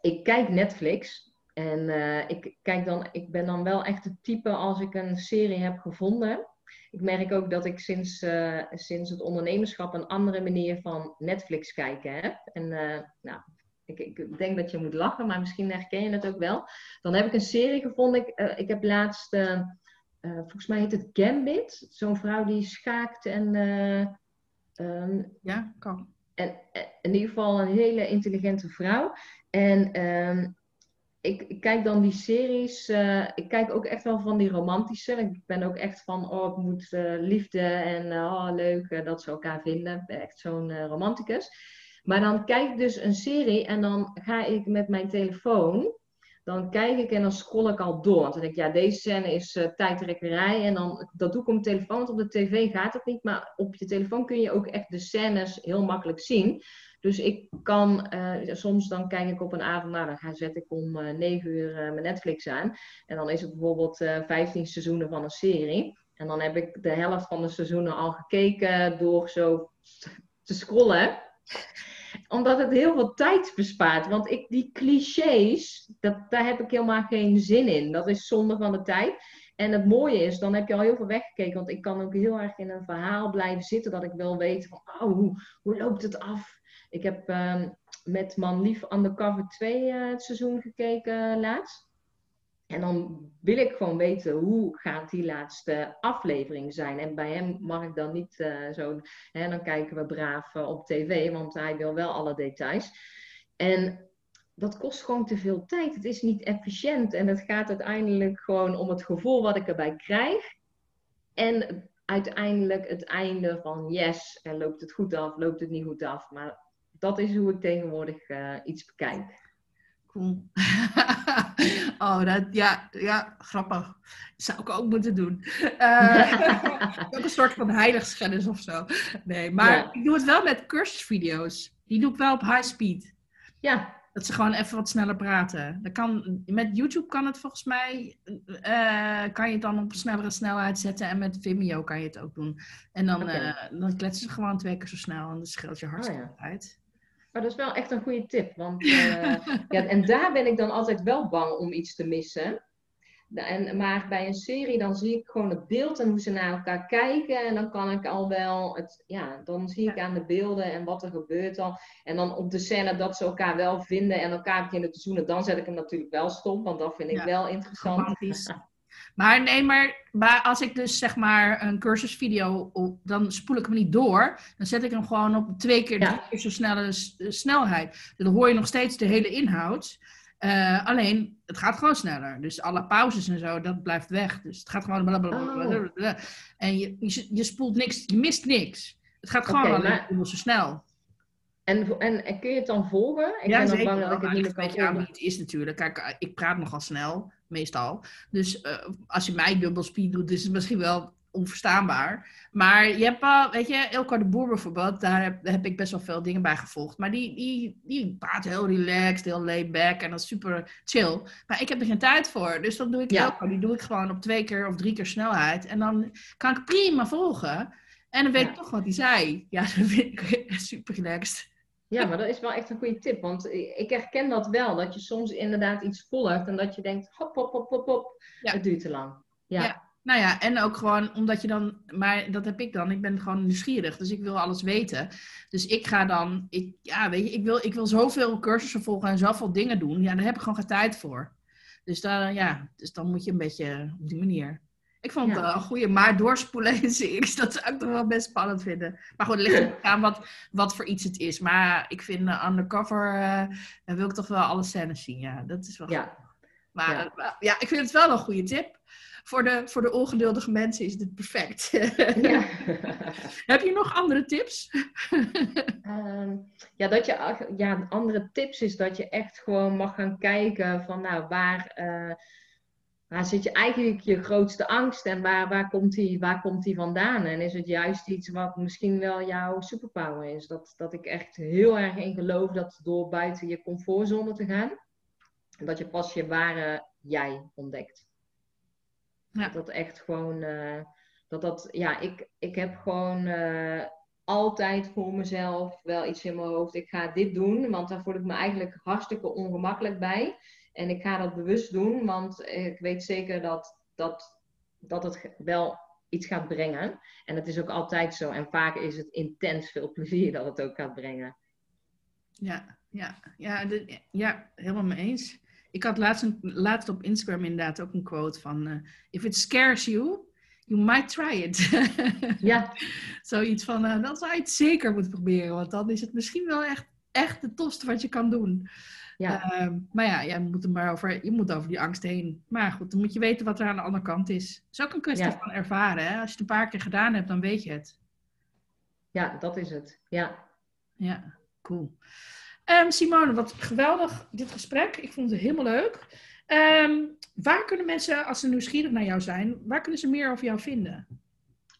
ik kijk Netflix. En uh, ik, kijk dan, ik ben dan wel echt het type als ik een serie heb gevonden. Ik merk ook dat ik sinds, uh, sinds het ondernemerschap een andere manier van Netflix kijken heb. En uh, nou, ik, ik, denk dat je moet lachen, maar misschien herken je het ook wel. Dan heb ik een serie gevonden. Ik, uh, ik heb laatst, volgens mij heet het Gambit. Zo'n vrouw die schaakt en... Um, ja, kan. En in ieder geval een hele intelligente vrouw. En um, ik, ik, kijk dan die series. Uh, ik kijk ook echt wel van die romantische. Ik ben ook echt van, oh, ik moet uh, liefde en uh, oh, leuk dat ze elkaar vinden. Echt zo'n romanticus. Maar dan kijk ik dus een serie en dan ga ik met mijn telefoon. Dan kijk ik en dan scroll ik al door. Want dan denk ik, ja, deze scène is uh, tijdrekkerij. En dan, dat doe ik op mijn telefoon, want op de tv gaat het niet. Maar op je telefoon kun je ook echt de scènes heel makkelijk zien. Dus ik kan, uh, soms dan kijk ik op een avond, nou dan zet ik om eh, 9 uur mijn Netflix aan. En dan is het bijvoorbeeld 15 seizoenen van een serie. En dan heb ik de helft van de seizoenen al gekeken door zo te scrollen omdat het heel veel tijd bespaart. Want ik, die clichés, dat, daar heb ik helemaal geen zin in. Dat is zonde van de tijd. En het mooie is, dan heb je al heel veel weggekeken. Want ik kan ook heel erg in een verhaal blijven zitten. Dat ik wil weten van, oh, hoe, loopt het af? Ik heb um, met Man Lief Undercover 2 uh, het seizoen gekeken laatst. En dan wil ik gewoon weten hoe gaat die laatste aflevering zijn. En bij hem mag ik dan niet uh, zo. Hè, dan kijken we braaf uh, op tv, want hij wil wel alle details. En dat kost gewoon te veel tijd. Het is niet efficiënt. En het gaat uiteindelijk gewoon om het gevoel wat ik erbij krijg. En uiteindelijk het einde van yes, en loopt het goed af, loopt het niet goed af. Maar dat is hoe ik tegenwoordig uh, iets bekijk. Cool. oh, dat, ja, ja, grappig. Zou ik ook moeten doen. Uh, ook een soort van heiligschennis of zo. Nee, maar ik doe het wel met cursusvideo's. Die doe ik wel op high speed. Ja. Dat ze gewoon even wat sneller praten. Dat kan, met YouTube kan het volgens mij, uh, kan je het dan op snellere snelheid zetten. En met Vimeo kan je het ook doen. En dan, okay. uh, dan kletsen ze gewoon twee keer zo snel. En dat scheelt je hartstikke oh, ja. tijd. Maar dat is wel echt een goede tip. Want, uh, ja, en daar ben ik dan altijd wel bang om iets te missen. En, maar bij een serie dan zie ik gewoon het beeld en hoe ze naar elkaar kijken. En dan kan ik al wel, het, ja, dan zie ik aan de beelden en wat er gebeurt al. En dan op de scène dat ze elkaar wel vinden en elkaar beginnen te zoenen. Dan zet ik hem natuurlijk wel stop, want dat vind ik ja, wel interessant. Maar nee, maar, maar als ik dus zeg maar een cursusvideo, op, dan spoel ik hem niet door. Dan zet ik hem gewoon op twee keer, drie keer zo snelle snelheid. Dan hoor je nog steeds de hele inhoud. Uh, alleen, het gaat gewoon sneller. Dus alle pauzes en zo, dat blijft weg. Dus het gaat gewoon blablabla. Oh. En je, je, je, spoelt niks, je mist niks. Het gaat gewoon okay, maar... zo snel. En, en, en, kun je het dan volgen? Ik ja, ben zeker. bang dat ik het niet meer kan volgen. het is natuurlijk. Kijk, ik praat nogal snel, meestal. Dus uh, als je mij dubbel speed doet, is het misschien wel onverstaanbaar. Maar je hebt wel, weet je, Elko de Boer bijvoorbeeld, daar heb, daar heb, ik best wel veel dingen bij gevolgd. Maar die, die, die praat heel relaxed, heel laid back en dat is super chill. Maar ik heb er geen tijd voor. Dus dan doe ik ja. Die doe ik gewoon op twee keer of drie keer snelheid. En dan kan ik prima volgen. En dan weet ja. ik toch wat hij zei. Ja, dat vind ik super relaxed. Ja, maar dat is wel echt een goede tip. Want ik herken dat wel. Dat je soms inderdaad iets volgt en dat je denkt, hop, hop, hop, hop, hop. Ja. Het duurt te lang. Ja. ja. Nou ja, en ook gewoon omdat je dan, maar dat heb ik dan, ik ben gewoon nieuwsgierig, dus ik wil alles weten. Dus ik ga dan, ik, ja, weet je, ik wil, ik wil zoveel cursussen volgen en zoveel dingen doen, ja, daar heb ik gewoon geen tijd voor. Dus, dan, ja, dus dan moet je een beetje op die manier. Ik vond het ja. een goede, maar doorspoelen in series, dat zou ik toch wel best spannend vinden. Maar goed, het ligt aan wat, wat voor iets het is. Maar ik vind uh, undercover, uh, dan wil ik toch wel alle scènes zien, ja. Dat is wel ja. Maar ja. Uh, ja, ik vind het wel een goede tip voor de, voor de ongeduldige mensen is dit perfect. Ja. Heb je nog andere tips? um, ja, dat je, ja, andere tips is dat je echt gewoon mag gaan kijken van nou, waar, waar zit je eigenlijk je grootste angst en waar, waar, komt die, waar komt die vandaan? En is het juist iets wat misschien wel jouw superpower is? Dat, dat ik echt heel erg in geloof dat door buiten je comfortzone te gaan, dat je pas je ware jij ontdekt. Dat dat echt gewoon, uh, dat dat, ja, ik, ik heb gewoon uh, altijd voor mezelf wel iets in mijn hoofd. Ik ga dit doen, want daar voel ik me eigenlijk hartstikke ongemakkelijk bij. En ik ga dat bewust doen, want ik weet zeker dat, dat, dat het wel iets gaat brengen. En dat is ook altijd zo. En vaak is het intens veel plezier dat het ook gaat brengen. Ja, ja, ja, de, ja helemaal mee eens. Ik had laatst, een, laatst op Instagram inderdaad ook een quote van... Uh, If it scares you, you might try it. ja. Zoiets van, uh, dan zou je het zeker moeten proberen. Want dan is het misschien wel echt, echt het tofste wat je kan doen. Ja. Uh, maar ja, jij moet er maar over, je moet over die angst heen. Maar goed, dan moet je weten wat er aan de andere kant is. Het is ook een kwestie van ervaren. Hè? Als je het een paar keer gedaan hebt, dan weet je het. Ja, dat is het. Ja. Ja, cool. Um, Simone, wat geweldig dit gesprek. Ik vond het helemaal leuk. Um, waar kunnen mensen, als ze nieuwsgierig naar jou zijn, waar kunnen ze meer over jou vinden?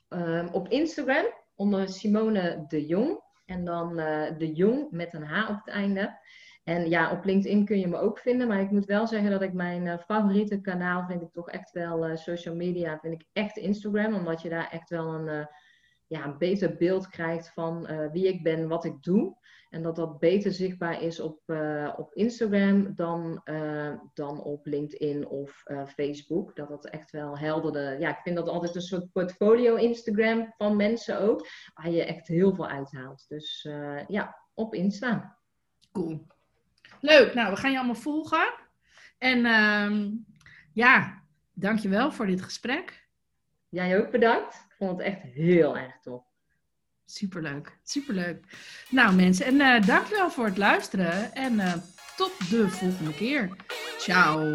Um, op Instagram onder Simone de Jong. En dan uh, de Jong met een H op het einde. En ja, op LinkedIn kun je me ook vinden. Maar ik moet wel zeggen dat ik mijn uh, favoriete kanaal vind ik toch echt wel uh, social media. Vind ik echt Instagram. Omdat je daar echt wel een, ja, een beter beeld krijgt van wie ik ben, wat ik doe. En dat dat beter zichtbaar is op, op Instagram dan, dan op LinkedIn of Facebook. Dat dat echt wel helderder. Ja, ik vind dat altijd een soort portfolio Instagram van mensen ook. Waar je echt heel veel uithaalt. Dus ja, op Insta. Cool. Leuk. Nou, we gaan je allemaal volgen. En uh, ja, dankjewel voor dit gesprek. Jij ook bedankt. Ik vond het echt heel erg tof. Superleuk, superleuk. Nou mensen, en uh, dankjewel voor het luisteren en uh, tot de volgende keer. Ciao.